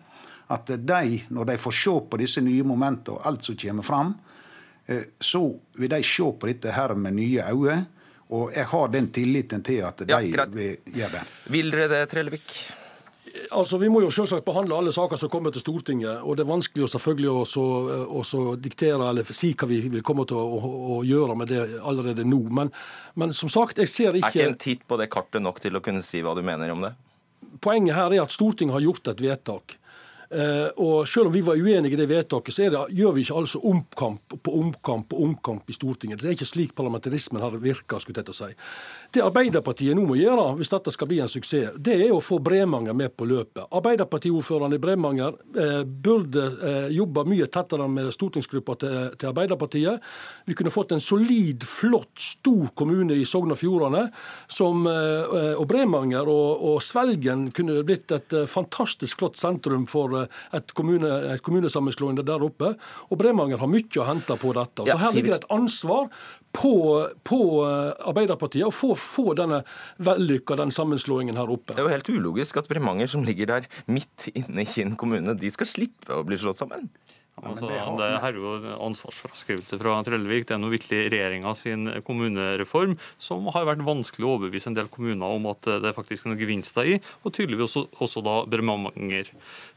at de, når de får se på disse nye momentene og alt som kommer fram, eh, så vil de se på dette her med nye øyne. Og jeg har den tilliten til at de Ja, vil gjøre det. Vil dere det, Trellevik? Altså, Vi må jo selvsagt behandle alle saker som kommer til Stortinget. og Det er vanskelig å selvfølgelig også, også diktere eller si hva vi vil komme til å, å, å gjøre med det allerede nå. Men, men som sagt, jeg ser ikke Er ikke ikke en titt på det kartet nok til å kunne si hva du mener om det? Poenget her er at Stortinget har gjort et vedtak. Eh, og Selv om vi var uenige i det vedtaket, så det, gjør vi ikke altså omkamp på omkamp på omkamp i Stortinget. Det er ikke slik parlamentarismen har virka. si. Det Arbeiderpartiet nå må gjøre, hvis dette skal bli en suksess, det er å få Bremanger med på løpet. Arbeiderpartiordføreren i Bremanger eh, burde eh, jobbe mye tettere med stortingsgruppa til, til Arbeiderpartiet. Vi kunne fått en solid, flott, stor kommune i Sogn og Fjordane. Som, eh, og Bremanger og, og Svelgen kunne blitt et eh, fantastisk flott sentrum for eh, et, kommune, et kommunesammenslåing der oppe. Og Bremanger har mye å hente på dette. Så her ligger det et ansvar på, på eh, Arbeiderpartiet å få, få denne vellykka den sammenslåingen her oppe. Det er jo helt ulogisk at Bremanger, som ligger der midt inne i Kinn kommune, de skal slippe å bli slått sammen. Altså, det her er jo ansvarsfraskrivelse fra Trellevik. Det er nå vitterlig regjeringa sin kommunereform som har vært vanskelig å overbevise en del kommuner om at det faktisk er noen gevinster i, og tydeligvis også, også da.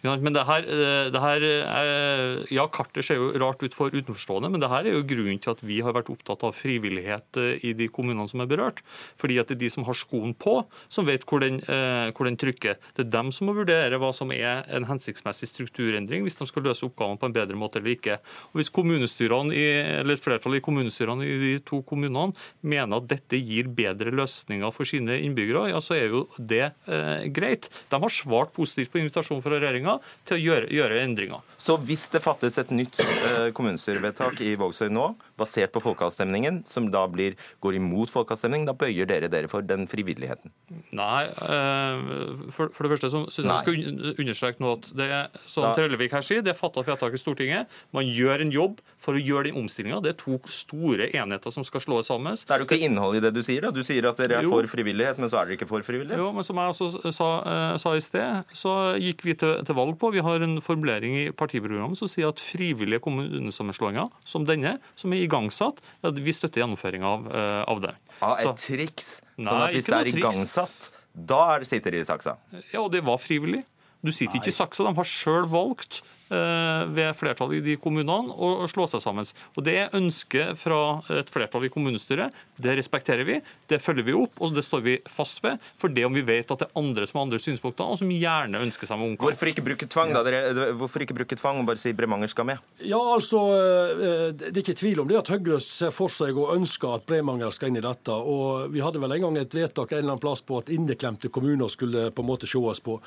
Ja, men det her, eh, det her er- Ja, kartet ser jo rart ut for utenforstående, men det her er jo grunnen til at vi har vært opptatt av frivillighet eh, i de kommunene som er berørt. Fordi at det er de som har skoen på, som vet hvor den, eh, hvor den trykker. Det er dem som må vurdere hva som er en hensiktsmessig strukturendring hvis de skal løse oppgavene på en bedre måte eller ikke. Og Hvis kommunestyrene i, eller flertallet i kommunestyrene i de to kommunene mener at dette gir bedre løsninger for sine innbyggere, ja, så er jo det eh, greit. De har svart positivt på invitasjonen fra regjeringa til å gjøre, gjøre endringer. Så hvis det fattes et nytt eh, kommunestyrevedtak i Vågsøy nå, basert på folkeavstemningen, som da blir, går imot folkeavstemning, da bøyer dere dere for den frivilligheten? Nei, eh, for, for det første så syns jeg Nei. skal understreke nå at det er, som Da- Trellevik her sier, det er fatta vedtak i Stortinget. Man gjør en jobb for å gjøre den omstillinga. Det er to store enheter som skal slås sammen. Det er jo ikke innhold i det du sier. da. Du sier at dere er Jo. for frivillighet, men så er dere ikke for frivillighet. Jo, men som jeg også sa, eh, sa i sted, så gikk vi til, til valg på Vi har en formulering i partiprogrammet som sier at frivillige kommunesammenslåinger som denne, som er igangsatt, ja, vi støtter gjennomføringa av, eh, av det. Ah, et Så- triks. Nei, sånn at hvis det er igangsatt, da er- sitter de i saksa. Ja, og det var frivillig. Du sitter ikke i saksa. De har sjøl valgt ved flertallet i de kommunene å slå seg sammen. Og Det er ønsket fra et flertall i kommunestyret. Det respekterer vi, det følger vi opp, og det står vi fast ved. For det om vi vet at det er andre som har andre synspunkter, og som gjerne ønsker seg med omkamp. Hvorfor ikke bruke tvang, da? Dere, hvorfor ikke bruke tvang og bare si Bremanger skal med? Ja, altså, eh, Det er ikke tvil om det at Høyre ser for seg og ønsker at Bremanger skal inn i dette. og Vi hadde vel en gang et vedtak en eller annen plass på at inneklemte kommuner skulle på en måte sees på.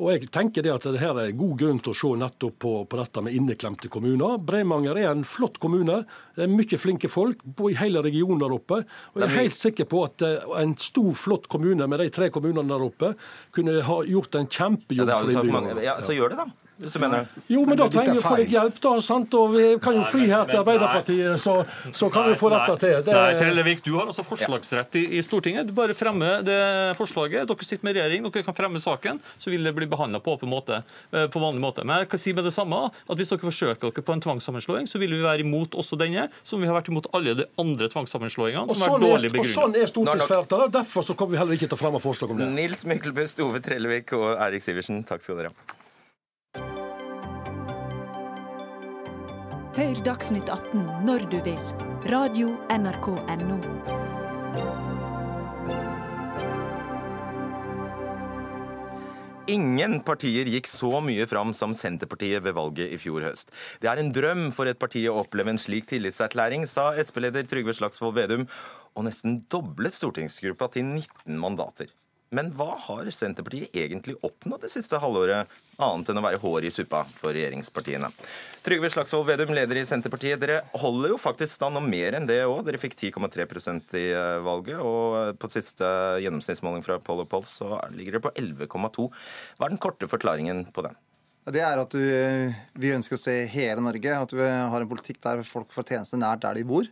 Og jeg tenker det at det her er god grunn til å se nettopp på, på dette med inneklemte kommuner. Bremanger er en flott kommune. Det er mye flinke folk bor i hele regionen der oppe. Og jeg er helt sikker på at eh, en stor, flott kommune med de tre kommunene der oppe kunne ha gjort en kjempejobb ja, for innbyggerne. Ja, så gjør det, da. Hvis du mener det. Jo, men Men da er trenger vi å få litt hjelp, da. sant? Og vi kan jo fly her til Arbeiderpartiet, så, så kan vi få dette til. Det, Nei, Trellevik, du har altså forslagsrett i, i Stortinget. Du bare fremmer det forslaget. Dere sitter med regjering, dere kan fremme saken, så vil det bli behandla på åpen måte. eh, På vanlig måte. Men jeg kan si med det samme at hvis dere forsøker dere på en tvangssammenslåing, så vil vi være imot også denne, som vi har vært imot alle de andre tvangssammenslåingene, som har sånn vært er, dårlig og sånn er stortingsflertallet. Derfor så kommer vi heller ikke til å fremme forslag om det. Nils Myklebust, Ove Trellevik og Eirik Sivertsen, takk skal dere ha. Hør Dagsnytt 18 når du vil. Radio NRK Radio.nrk.no. Ingen partier gikk så mye fram som Senterpartiet ved valget i fjor høst. Det er en drøm for et parti å oppleve en slik tillitserklæring, sa Sp-leder Trygve Slagsvold Vedum, og nesten doblet stortingsgruppa til 19 mandater. Men hva har Senterpartiet egentlig oppnådd det siste halvåret, annet enn å være hår i suppa for regjeringspartiene? Trygve Slagsvold Vedum, leder i Senterpartiet. Dere holder jo faktisk stand om mer enn det òg. Dere fikk 10,3% i eh, valget, og på siste gjennomsnittsmåling fra Poll og Poll så ligger dere på 11,2. Hva er den korte forklaringen på den? Det er at vi, vi ønsker å se hele Norge. At vi har en politikk der folk får tjenester nært der de bor.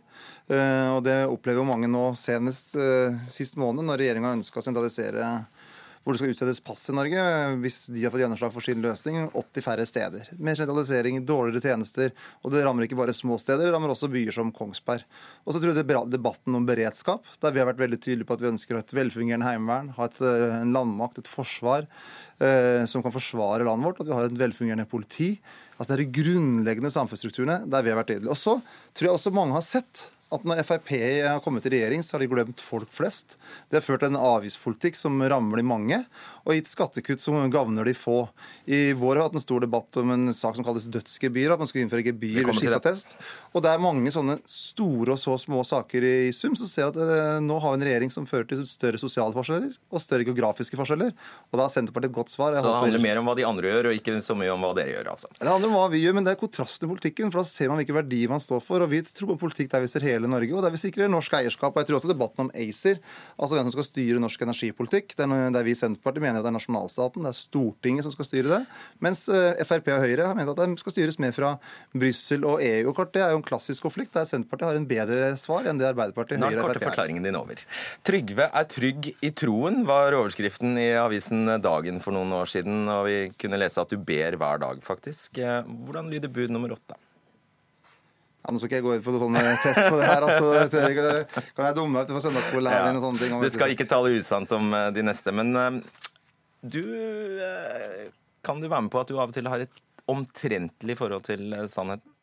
Eh, og det opplever jo mange nå senest uh, sist måned, når regjeringa ønska å sentralisere hvor det skal utstedes pass i Norge, hvis de har fått gjennomslag for sin løsning. 80 færre steder. Mer sentralisering, dårligere tjenester. Og det rammer ikke bare små steder, det rammer også byer som Kongsberg. Og så tror jeg det debatten om beredskap, der vi har vært veldig tydelige på at vi ønsker et velfungerende heimevern, ha et, eh, en landmakt, et forsvar eh, som kan forsvare landet vårt, at vi har et velfungerende politi. Altså Det er de grunnleggende samfunnsstrukturene der vi har vært tydelige. Og så tror jeg også mange har sett at når Frp har kommet i regjering, så har de glemt folk flest. De har ført en avgiftspolitikk som rammer de mange, og gitt skattekutt som gagner de få. I vår har vi hatt en stor debatt om en sak som kalles dødsgebyr, at man skal innføre gebyr ved skifteattest. Og det er mange sånne store og så små saker i sum som ser at eh, nå har vi en regjering som fører til større sosiale forskjeller og større geografiske forskjeller. Og da har Senterpartiet et godt svar. Jeg Så det håper- handler mer om hva de andre gjør, og ikke så mye om hva dere gjør, altså. det handler om hva vi gjør, men det er kontrasten i politikken. for Da ser man hvilke verdier man står for. og Vi tror på politikk der vi ser hele Norge, og der vi sikrer norsk eierskap. og Jeg tror også debatten om ACER, altså hvem som skal styre norsk energipolitikk, det er der vi i Senterpartiet mener at det er nasjonalstaten, det er Stortinget som skal styre det. Mens eh, Frp og Høyre har ment at det skal styres mer fra Brussel og EU. og klart Det er jo en klassisk konflikt der Senterpartiet har en bedre svar enn det Arbeiderpartiet, er Høyre og Frp er. forklaringen din over. Trygve er trygg i troen, var overskriften i avisen Dagen for noen år siden. Og vi kunne lese at du ber hver dag, faktisk. Eh, Hvordan lyder bud nummer åtte? Ja, nå skal ikke jeg gå ut på noen sånne test på det her. altså. Kan jeg dumme meg ut for søndagsskolelæreren og sånne ting? Du skal ikke tale usant om eh, de neste, men eh, du eh, Kan du være med på at du av og til har et omtrentlig forhold til sannheten?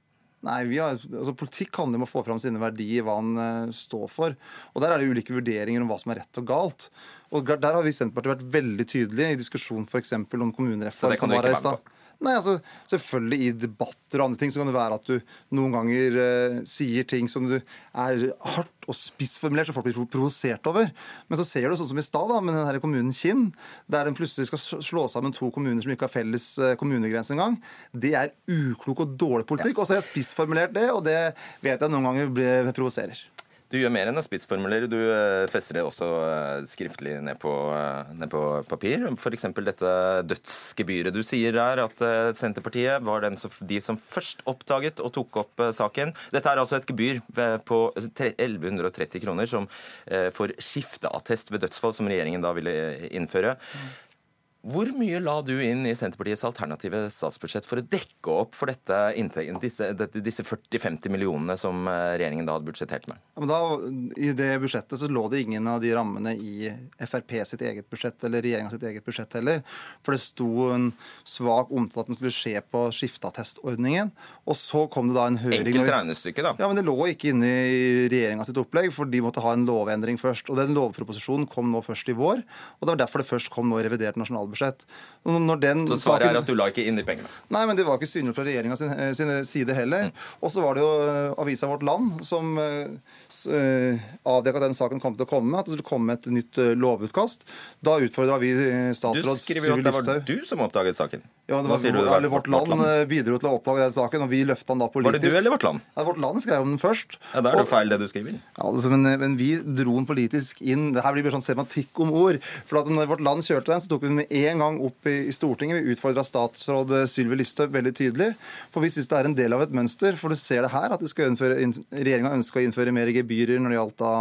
Nei, vi har, altså Politikk handler om å få fram sine verdier, hva han står for. Og Der er det ulike vurderinger om hva som er rett og galt. Og Der har vi i Senterpartiet vært veldig tydelige i diskusjonen f.eks. om Så det kan du ikke være med stad. Nei, altså Selvfølgelig i debatter og andre ting så kan det være at du noen ganger eh, sier ting som du er hardt og spissformulert, så folk blir provosert over. Men så ser du sånn som i stad, med den her kommunen Kinn, der den plutselig skal slå sammen to kommuner som ikke har felles eh, kommunegrense engang. Det er uklok og dårlig politikk. Og så har jeg spissformulert det, og det vet jeg noen ganger blir- provoserer. Du gjør mer enn å spissformulere, du eh, fester det også eh, skriftlig ned på, eh, ned på papir. F.eks. dette dødsgebyret. Du sier her at Senterpartiet var som, de som først oppdaget og tok opp saken. Dette er altså et gebyr på 1130 kroner som, for skifteattest ved dødsfall, som regjeringen da ville innføre. Hvor mye la du inn i Senterpartiets alternative statsbudsjett for å dekke opp for dette, disse, disse 40-50 millionene som eh, regjeringen da hadde budsjettert med? Ja, men da, I det budsjettet så lå det ingen av de rammene i Frp sitt eget budsjett eller regjeringa sitt eget budsjett heller. For det sto en svak omtale at den skulle skje på skifteattestordningen. Og så kom det da en høring Enkelt regnestykke, da. Ja, men Det lå ikke inne i regjeringa sitt opplegg, for de måtte ha en lovendring først. Og Den lovproposisjonen kom nå først i vår, og det var derfor det først kom nå i revidert nasjonalbudsjett. Og når den Så svaret saken- er at du la ikke inn de pengene? Nei, men det var ikke synlig fra regjeringa sin, eh, sin side heller. Og så var det jo eh, avisa Vårt Land som uh, avdekka at den saken kom til å komme, at det skulle komme et nytt eh, lovutkast. Da utfordra vi eh, Du skriver jo at det var du som oppdaget saken. Ja, det var, det var eller Vårt Land eh, bidro til å oppdage den saken, og vi løfta den da politisk. Var det du eller Vårt Land? Ja, Vårt Land skrev om den først. Ja, Da er det Og- feil det du skriver. Ja, altså, men, men vi dro den politisk inn. Det her blir bare sånn semantikk om ord. For at når Vårt Land kjørte den, så tok vi den med en gang opp i, i Stortinget. Vi utfordra statsråd Sylvi Listhaug veldig tydelig. For vi syns det er en del av et mønster. For du ser det her, at regjeringa ønska å innføre mer gebyrer når det gjaldt da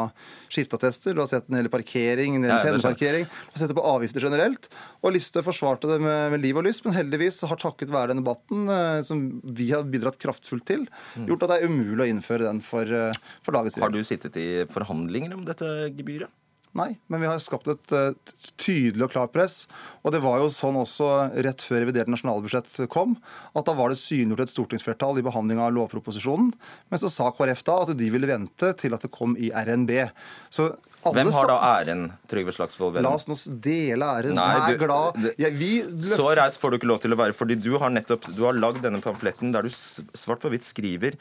skifteattester. Du har sett den hele parkering, skjønner jeg. penneparkering. Du har sett det på avgifter generelt. Og Listhaug forsvarte det med, med liv og lyst, men heldigvis har takket være den debatten eh, som vi har bidratt kraftfullt til, gjort at det er umulig å innføre den for, eh, for dagens Har du sittet i forhandlinger om dette gebyret? Nei, men vi har skapt et eh, tydelig og klart press. Og det var jo sånn også rett før revidert nasjonalbudsjett kom, at da var det synliggjort et stortingsflertall i behandling av lovproposisjonen. Men så sa KrF da at de ville vente til at det kom i RNB. Så alle Hvem har da æren, Trygve Slagsvold La oss nå dele æren. Nei, du- glad. Ja, Så raus får du ikke lov til å være, fordi du har nettopp du har lagd denne pamfletten der du svart på hvitt skriver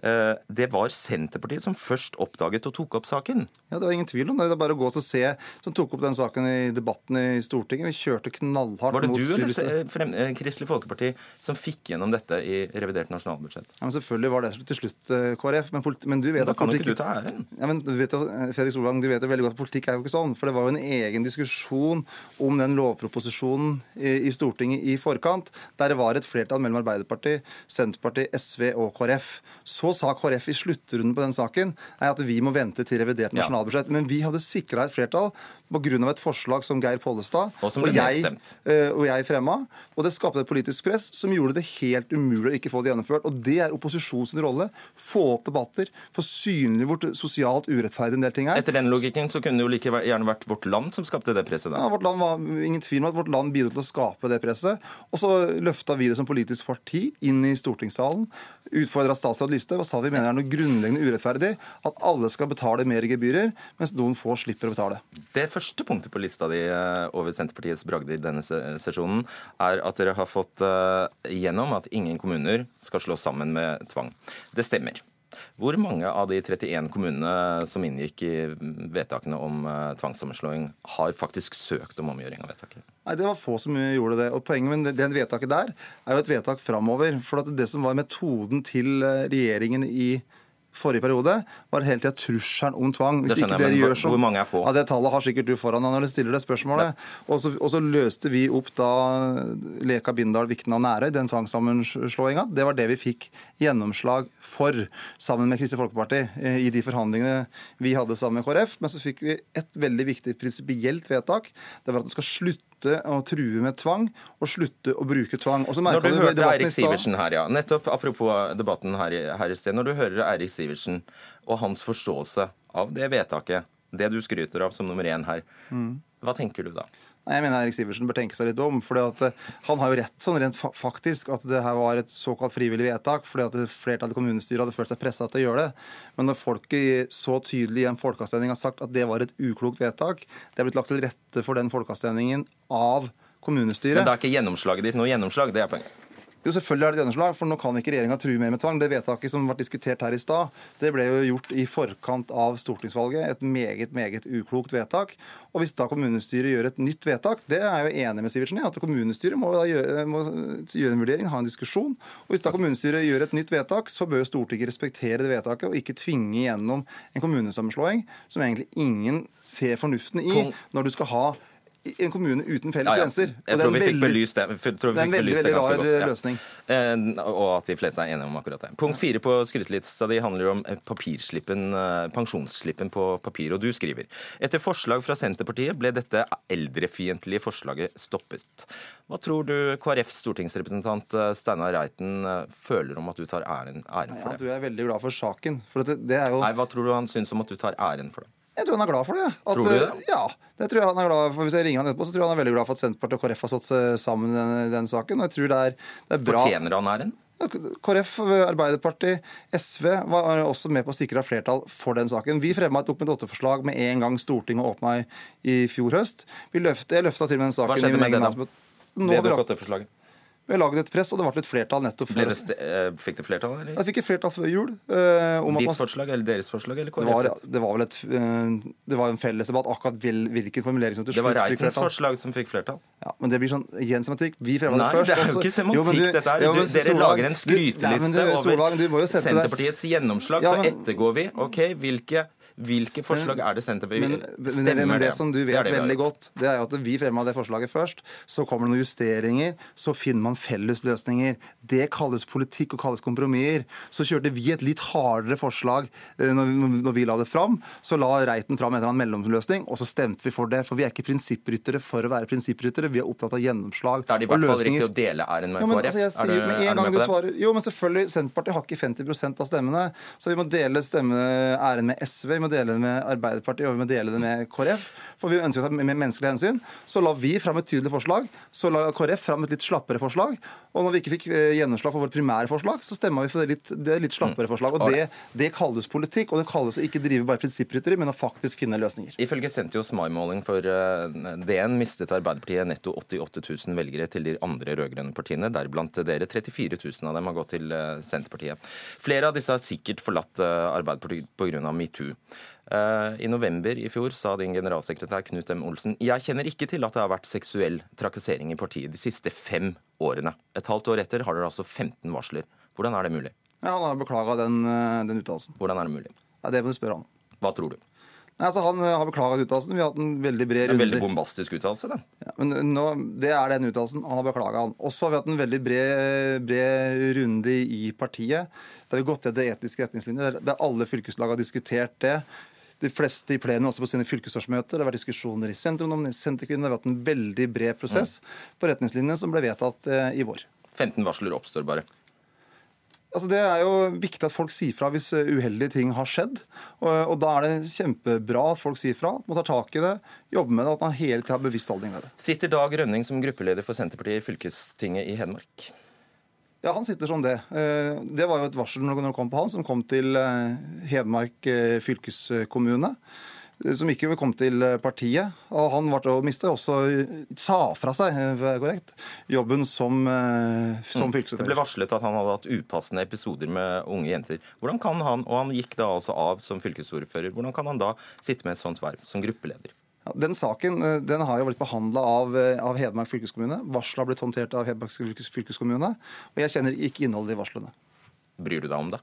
det var Senterpartiet som først oppdaget og tok opp saken. Ja, Det var ingen tvil om det. Det er bare å gå og se som tok opp den saken i debatten i Stortinget. Vi kjørte knallhardt mot Var det mot du eller eh, frem, eh, Kristelig Folkeparti som fikk gjennom dette i revidert nasjonalbudsjett? Ja, men Selvfølgelig var det til slutt eh, KrF, men, men du vet Da kan jo politikk- ikke du ta æren. Ja, men du vet, eh, Fredrik Solvang, du vet det veldig godt at politikk er jo ikke sånn. For det var jo en egen diskusjon om den lovproposisjonen i, i Stortinget i forkant, der det var et flertall mellom Arbeiderpartiet, Senterpartiet, SV og KrF. Så sa KrF i sluttrunden på den saken er at vi må vente til revidert nasjonalbudsjett. Men vi hadde sikra et flertall pga. et forslag som Geir Pollestad Og som ble jeg, eh, og jeg fremma. Og det skapte et politisk press som gjorde det helt umulig å ikke få det gjennomført. Og det er opposisjonens rolle. Få opp debatter, få synlig hvor sosialt urettferdig en del ting er. Etter den logikken så kunne det jo like gjerne vært Vårt Land som skapte det presset. Ja, vårt land var ingen tvil om at vårt land bidro til å skape det presset. Og så løfta vi det som politisk parti inn i stortingssalen. Utfordra statsråd Listhaug og sa vi mener det er noe grunnleggende urettferdig at alle skal betale mer gebyrer, mens noen få slipper å betale. Det første punktet på lista di eh, over Senterpartiets bragder denne sesjonen er at dere har fått gjennom at ingen kommuner skal slås sammen med tvang. Det stemmer. Hvor mange av de 31 kommunene som inngikk i vedtakene om eh, tvangssammenslåing, har faktisk søkt om omgjøring av vedtaket? Nei, Det var få som gjorde det. Og Poenget med det vedtaket der er jo et vedtak framover. For det som var metoden til eh, regjeringen i forrige periode, var hele tida trusselen om tvang. Det skjønner jeg, gjør hvor- hvor mange er få? Ja, Det tallet har sikkert du foran deg når du stiller det spørsmålet. Og så, og så løste vi opp da Leka, Bindal, Vikna og Nærøy, den tvangssammenslåinga. Det var det vi fikk gjennomslag for sammen med Kristelig Folkeparti eh, i de forhandlingene vi hadde sammen med KrF. Men så fikk vi et veldig viktig prinsipielt vedtak. Det var at det skal slutte å true med tvang, og slutte å bruke tvang. Når du du hørte Eirik Sivertsen her, ja. Nettopp apropos debatten her her i sted. Når du hører Eirik Sivertsen og hans forståelse av det vedtaket, det du skryter av som nummer én her, hva tenker du da? Jeg mener Erik Sivertsen bør tenke seg litt om. at eh, Han har jo rett sånn rent faktisk at det her var et såkalt frivillig vedtak. fordi at flertallet i kommunestyret hadde følt seg pressa til å gjøre det. Men når folket så tydelig i en folkeavstemning har sagt at det var et uklokt vedtak, det er blitt lagt til rette for den folkeavstemningen av kommunestyret Men da er ikke gjennomslaget ditt noe gjennomslag, det er poenget. Jo, selvfølgelig er det et gjennomslag, for nå kan ikke regjeringa true mer med tvang. Det vedtaket som ble diskutert her i stad, det ble jo gjort i forkant av stortingsvalget. Et meget, meget uklokt vedtak. Og hvis da kommunestyret gjør et nytt vedtak, det er jeg jo enig med Sivertsen i, at kommunestyret må, gjøre, må gjøre en vurdering, ha en diskusjon. Og hvis da kommunestyret gjør et nytt vedtak, så bør jo Stortinget respektere det vedtaket og ikke tvinge gjennom en kommunesammenslåing som egentlig ingen ser fornuften i når du skal ha en kommune uten felles Ja, ja. grenser. Jeg tror vi fikk belyst det. Jeg tror vi det er en veldig, veldig rar godt, ja. løsning. Eh, Og at de fleste er enige om akkurat det. Punkt fire på skrytelista di handler om eh, papirslippen, eh, pensjonsslippen på papir. Og du skriver etter forslag fra Senterpartiet ble dette eldrefiendtlige forslaget stoppet. Hva tror du KrFs stortingsrepresentant eh, Steinar Reiten eh, føler om at du tar æren, æren for det? tror jeg er veldig glad for saken. For det, det jo Nei, Hva tror du han syns om at du tar æren for det? Jeg tror han er glad for det. At, Tror du det? eh, Ja. Det tror jeg han er glad for. Hvis jeg ringer han etterpå, så tror jeg han er veldig glad for at Senterpartiet og KrF har stått seg sammen i den, den saken. Og jeg tror det er, det er bra. Fortjener han æren? KrF, Arbeiderpartiet, SV var også med på å sikre flertall for den saken. Vi fremma et Dokument 8-forslag med en gang Stortinget åpna i, i fjor høst. Vi løfte, jeg løfta til og med den saken Hva skjedde med det da? Nå Det Dokument 8-forslaget? Vi har laget et press, og det ble et flertall nettopp før. det eh, fikk det flertall, eller? Jeg fikk et flertall før jul. eh, Ditt man forslag eller deres forslag eller det var, det var vel et, eh, det var en felles debatt akkurat hvilken formulering som til slutt fikk flertall. Det var Reitens forslag som fikk flertall. Ja, men det blir sånn igjen semantikk. Vi fremma det først. Nei, det er jo ikke semantikk, Jo, du- dette her. Du, dere Solvang, lager en Nei, skryteliste du, Solvang, jo over deg- Senterpartiets gjennomslag, Ja, så ettergår vi. Ok, hvilke, hvilke forslag er det Senterpartiet Men, men, Stemmer men, men det som du vet det det veldig godt, det er jo at vi fremma det forslaget først. Så kommer det noen justeringer, så finner man felles løsninger. Det kalles politikk og kalles kompromisser. Så kjørte vi et litt hardere forslag eh, når vi, la det fram. Så la Reiten fram en eller annen mellomløsning, og så stemte vi for det. For vi er ikke prinsippryttere for å være prinsippryttere, vi er opptatt av gjennomslag og løsninger. Da er det i hvert fall riktig å dele æren med Ja, KrF. altså, Er du- med en gang du det? svarer, jo, men selvfølgelig, Senterpartiet har ikke 50% av stemmene, så vi må dele stemmeæren med SV, vi må dele det med Arbeiderpartiet og vi må dele det med KrF. For vi ønsker å ta med menneskelige hensyn. Så la vi fram et tydelig forslag, så la KrF fram et litt slappere forslag. Og når vi ikke fikk eh, gjennomslag for vårt primære forslag, så stemma vi for det litt, det litt slappere forslag. Og det, det kalles politikk, og det kalles å ikke drive bare prinsipprytteri, men å faktisk finne løsninger. Ifølge Sentios mai-måling for eh, DN mistet Arbeiderpartiet netto 88 000 velgere til de andre rød-grønne partiene, deriblant dere. 34 000 av dem har gått til eh, Senterpartiet. Flere av disse har sikkert forlatt Arbeiderpartiet pga. metoo. Eh, I november i fjor sa din generalsekretær Knut M. Olsen jeg kjenner ikke til at det har vært seksuell trakassering i partiet de siste fem årene. Et halvt år etter har dere altså 15 varsler. Hvordan er det mulig? Ja, Han har beklaga den, eh, den uttalelsen. Hvordan er det mulig? Ja, det må du spørre han. Hva tror du? Nei, altså, han eh, har beklaga uttalelsen. Vi har hatt en veldig bred En veldig bombastisk uttalelse, den. Ja, men nå, Det er den uttalelsen. Han har beklaga han. Også har vi hatt en veldig bred, bred runde i partiet. Der vi har gått etter etiske retningslinjer. Der alle fylkeslag har diskutert det. De fleste i plenum også på sine fylkesårsmøter. Det har vært diskusjoner i Sentrum om Senterkvinnene. Det har vært en veldig bred prosess på retningslinjene som ble vedtatt eh, i vår. 15 varsler oppstår bare. Altså Det er jo viktig at folk sier fra hvis eh, uheldige ting har skjedd. Og, og Da er det kjempebra at folk sier fra, at man tar tak i det, jobber med det, at man hele tida har bevisst holdning med det. Sitter Dag Rønning som gruppeleder for Senterpartiet i fylkestinget i Hedmark? Ja, han sitter som det. Eh, Det var jo et varsel når det kom på han, som kom til eh, Hedmark eh, fylkeskommune. Som ikke kom til partiet. Og han ble og mistet også sa fra seg korrekt, jobben som, som fylkesordfører. Det ble varslet at han hadde hatt upassende episoder med unge jenter. Hvordan kan han, og han gikk da altså av som fylkesordfører, hvordan kan han da sitte med et sånt verv som gruppeleder? Den saken eh, den har jo blitt behandla av, eh, av Hedmark fylkeskommune. Varselet har blitt håndtert av Hedmark fylkeskommune. Og jeg kjenner ikke innholdet i varslene. Bryr du deg om det?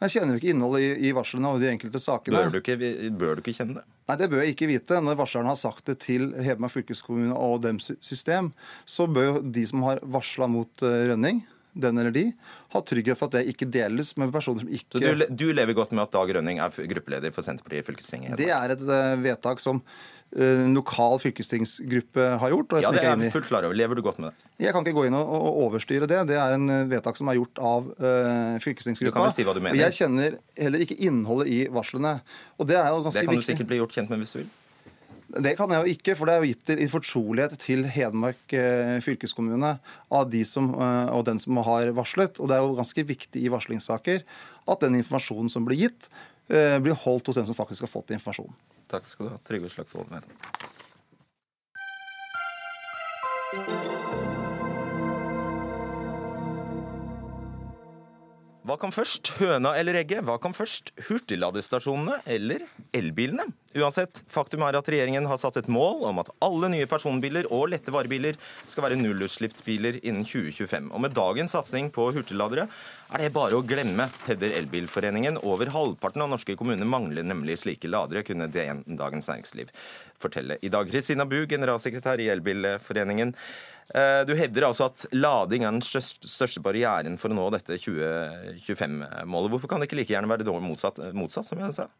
Jeg kjenner jo ikke innholdet i, i varslene og de enkelte sakene. Bør du ikke, bør du ikke kjenne det? Nei, Det bør jeg ikke vite. Når varsleren har sagt det til Hedmark fylkeskommune og deres system, så bør jo de som har varsla mot eh, Rønning, den eller de, ha trygghet for at det ikke deles med personer som ikke Så du, du lever godt med at Dag Rønning er gruppeleder for Senterpartiet i fylkestinget? Det er et vedtak som lokal fylkestingsgruppe har gjort. Ja, det er jeg fullt klar over. Lever du godt med det? Jeg kan ikke gå inn og, og overstyre det. Det er en eh, vedtak som er gjort av uh, fylkestingsgruppa. Du kan vel si hva du mener. Og jeg kjenner heller ikke innholdet i varslene. Og det er jo ganske Det kan du sikkert bli gjort kjent med hvis du vil. Det kan jeg jo ikke, for det er jo gitt i fortrolighet til Hedmark eh, fylkeskommune av de som, eh, og den som har varslet. Og det er jo ganske viktig i varslingssaker at den informasjonen som blir gitt, eh, blir holdt hos den som faktisk har fått informasjonen. Takk skal du ha, Trygve Slagsvold Vedum. Hva kom først, høna eller egget? Hva kom først, hurtigladestasjonene eller elbilene? Uansett, faktum er at regjeringen har satt et mål om at alle nye personbiler og lette varebiler skal være nullutslippsbiler innen 2025. Og med dagens satsing på hurtigladere er det bare å glemme, hevder Elbilforeningen. Over halvparten av norske kommuner mangler nemlig slike ladere, kunne DN Dagens Næringsliv fortelle i dag. Kristina Bu, generalsekretær i Elbilforeningen. Eh, Du hevder altså at lading er den største barrieren for å nå dette 2025-målet. Hvorfor kan det ikke like gjerne være dårlig motsatt, motsatt som jeg sa?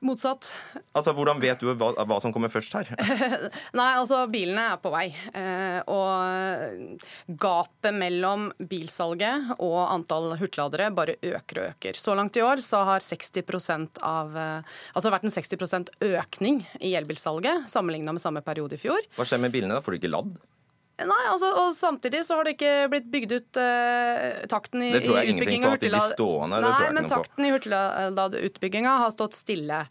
Motsatt. Altså, Hvordan vet du hva, hva som kommer først her? (laughs) Nei, altså bilene er på vei. Eh, og gapet mellom bilsalget og antall hurtigladere bare øker og øker. Så langt i år så har 60% av, eh, altså vært en 60% økning i elbilsalget sammenligna med samme periode i fjor. Hva skjer med bilene? da? Får du ikke ladd? Nei, altså, og samtidig så har det ikke blitt bygd ut uh, takten i, Det tror jeg ingenting på at de blir stående. Nei, men noe på. takten i hurtigladeutbygginga har stått stille.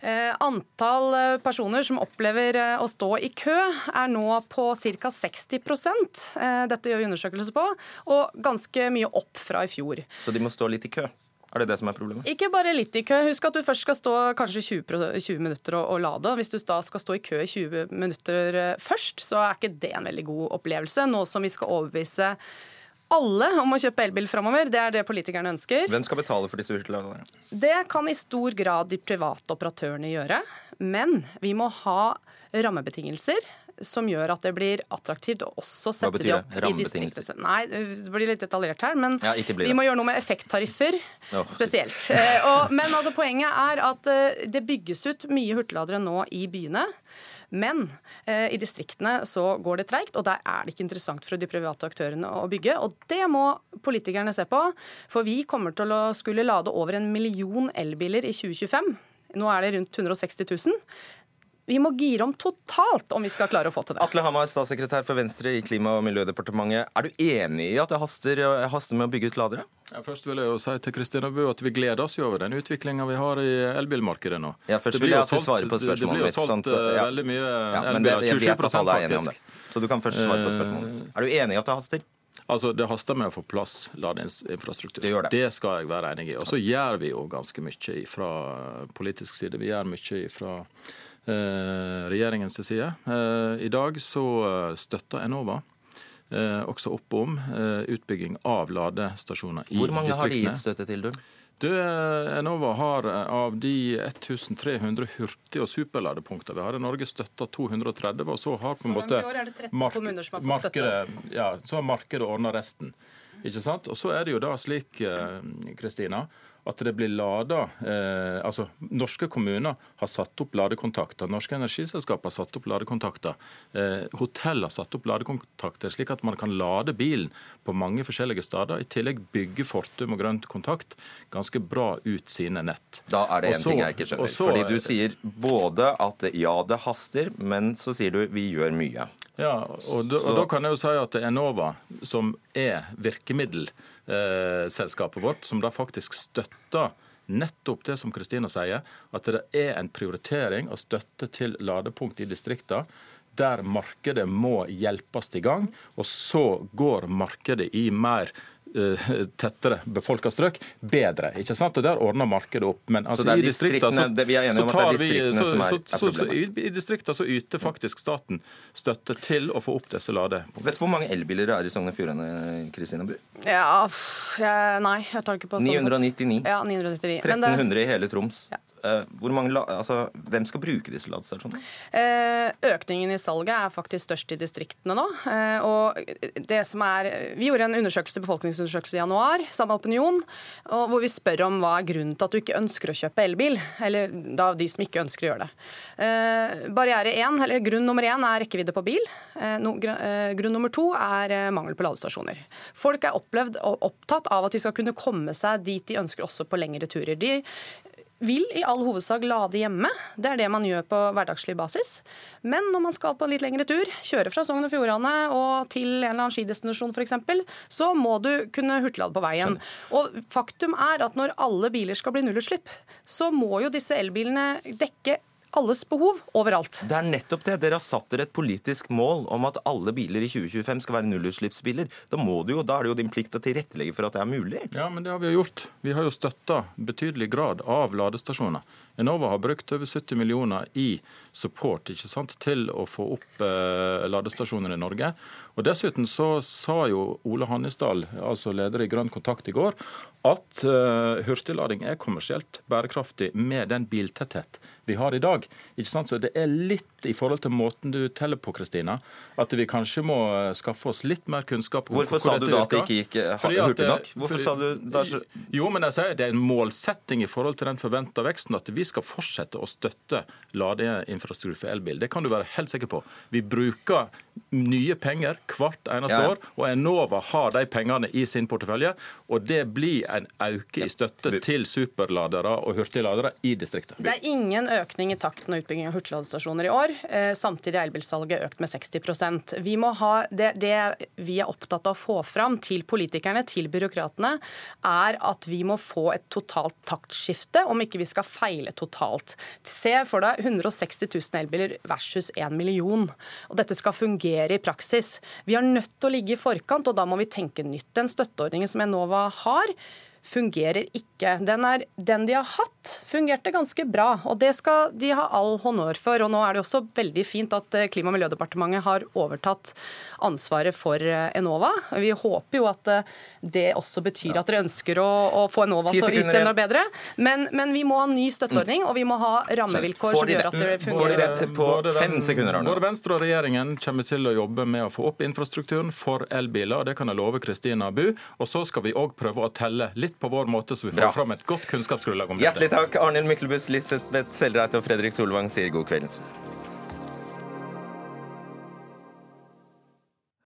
Eh, antall eh, personer som opplever å stå i kø, er nå på ca. 60 eh, Dette gjør vi undersøkelser på, og ganske mye opp fra i fjor. Så de må stå litt i kø. Er det det som er problemet? Ikke bare litt i kø. Husk at du først skal stå kanskje 20, 20 minutter og, og lade. Hvis du da skal stå i kø i 20 minutter eh, først, så er ikke det en veldig god opplevelse. Nå som vi skal overbevise alle om å kjøpe elbil framover. Det er det politikerne ønsker. Hvem skal betale for disse hurtigladerne? Det kan i stor grad de private operatørene gjøre. Men vi må ha rammebetingelser som gjør at det blir attraktivt å også sette de opp i distriktene. distriktet. Nei, det blir litt detaljert her, men Ja, vi må gjøre noe med effekttariffer oh. spesielt. (laughs) Eh, og, men altså, poenget er at eh, det bygges ut mye hurtigladere nå i byene. Men eh, i distriktene så går det treigt, og der er det ikke interessant for de private aktørene å bygge. Og det må politikerne se på, for vi kommer til å skulle lade over en million elbiler i 2025. Nå er det rundt 160 000. Vi må gire om totalt om vi skal klare å få til det. Atle Hamar, statssekretær for Venstre i Klima- og miljødepartementet. Er du enig i at det haster, haster med å bygge ut ladere? Ja, først vil jeg jo si til Kristina Bø at vi gleder oss over den utviklinga vi har i elbilmarkedet nå. Ja, først Det vil jeg jo at du svarer på Det blir jo solgt eh, ja. veldig mye Ja, men elbiler. jeg 27 at er enige om det. faktisk. Så du kan først svare på spørsmålet. Eh, Er du enig i at det haster? Altså, Det haster med å få plass ladeinfrastruktur. Det gjør det. skal jeg være enig i. Og så gjør vi jo ganske mye fra politisk side. Vi gjør mye fra eh, regjeringens side. Eh, I dag så eh, støtter Enova eh, også opp om eh, utbygging av ladestasjoner i distriktene. Hvor mange har de gitt støtte til, du? Du, eh, Enova har eh, av de 1300 hurtig- og superladepunkter vi har i Norge, støtta 230. Og så har på en måte i år det 13 mark- kommuner som har fått støtte. markedet, ja, så har markedet ordna resten. Ikke sant? Og så er det jo da slik, eh, Kristina, at det blir lada eh, Altså, norske kommuner har satt opp ladekontakter. Norske energiselskaper har satt opp ladekontakter. Eh, hotell har satt opp ladekontakter, slik at man kan lade bilen på mange forskjellige steder. I tillegg bygge Fortum og Grønt Kontakt ganske bra ut sine nett. Da er det én ting jeg ikke skjønner. og så- Fordi du sier både at ja, det haster, men så sier du vi gjør mye. Ja, og da, og da kan jeg jo si at Enova, som er virkemiddelselskapet vårt, som da faktisk støtter nettopp det som Kristina sier, at det er en prioritering av støtte til ladepunkt i distriktene. Der markedet må hjelpes i gang, og så går markedet i mer tettere befolka strøk bedre. ikke sant? Og Der ordner markedet opp. Men altså, det er i distriktene distriktene- det- vi er enige om at det er distriktene vi- så- som er- så- er så- så problemet. i- I distriktene så yter faktisk staten støtte til å få opp disse ladepunktene. Vet du hvor mange elbiler det er i Sogn og Fjordane, Kristina Bu? Ja, jeg, nei, jeg tar ikke på sånn. 999. Ja, 999. Men det- 1300 i hele Troms. Eh, Hvor mange, altså, hvem skal bruke disse ladestasjonene? Eh, Økningen i salget er faktisk størst i distriktene nå. Eh, Og det som er, vi gjorde en undersøkelse, befolkningsundersøkelse i januar, samme opinion, hvor vi spør om hva er grunnen til at du ikke ønsker å kjøpe elbil. Eller da de som ikke ønsker å gjøre det. Eh, Barriere én, eller Grunn nummer én er rekkevidde på bil. Eh, eh, Grunn nummer to er eh, mangel på ladestasjoner. Folk er opplevd og opptatt av at de skal kunne komme seg dit de ønsker også på lengre turer. De vil i all hovedsak lade hjemme. Det er det man gjør på hverdagslig basis. Men når man skal på en litt lengre tur, kjøre fra Sogn og Fjordane og til en eller annen skidestinasjon f.eks., så må du kunne hurtiglade på veien. Og faktum er at når alle biler skal bli nullutslipp, så må jo disse elbilene dekke alles behov overalt. Det er nettopp det. Dere har satt dere et politisk mål om at alle biler i 2025 skal være nullutslippsbiler. Da, må du jo, da er det jo din plikt å tilrettelegge for at det er mulig. Ja, men det har vi jo gjort. Vi har jo støtta betydelig grad av ladestasjoner. Enova har brukt over 70 millioner i support ikke sant, til å få opp eh, ladestasjoner i Norge. Og Dessuten så sa jo Ole Hannisdal, altså leder i Grønn kontakt i går, at eh, hurtiglading er kommersielt bærekraftig med den biltetthet vi har i dag. Ikke sant? Så Det er litt i forhold til måten du teller på, Kristina, at vi kanskje må eh, skaffe oss litt mer kunnskap. om Hvorfor sa du da at det ikke gikk eh, hurtig eh, nok? Hvorfor fordi- sa du da så jo, men jeg sier det er en målsetting i forhold til den forventa veksten at vi skal fortsette å støtte ladeinfrastruktur for elbil. Det kan du være helt sikker på. Vi bruker nye penger hvert eneste Ja, år, og Enova har de pengene i sin portefølje. Og det blir en øke i støtte til superladere og hurtigladere i distriktet. Det er ingen økning i takten takten og utbygging av hurtigladestasjoner i år. Eh, samtidig er elbilsalget økt med 60% vi må ha, det, det vi er opptatt av å få fram til politikerne, til byråkratene, er at vi må få et totalt taktskifte, om ikke vi skal feile totalt. Se for deg 160 000 elbiler versus 1 million. Og dette skal fungere i praksis. Vi er nødt til å ligge i forkant, og da må vi tenke nytt. Den støtteordningen som Enova har, fungerer ikke. Den, er, den, de har hatt, fungerte ganske bra, og det skal de ha all honnør for. Og nå er det også veldig fint at eh, Klima- og miljødepartementet har overtatt ansvaret for eh, Enova. Vi håper jo at eh, det også betyr at dere ønsker å, å få Enova til å yte enda bedre. Men, men, vi må ha ny støtteordning, og vi må ha rammevilkår som gjør at det fungerer. Får de på fem sekunder, Både Venstre og regjeringen kommer til å jobbe med å få opp infrastrukturen for elbiler, og det kan jeg love Kristina Bu. Og så skal vi òg prøve å telle litt på vår måte, så vi får Bra. fram et godt kunnskapsgrunnlag om dette. Hjertelig takk, Arnhild Myklebust, Lisbeth Selreit og Fredrik Solvang sier god kveld.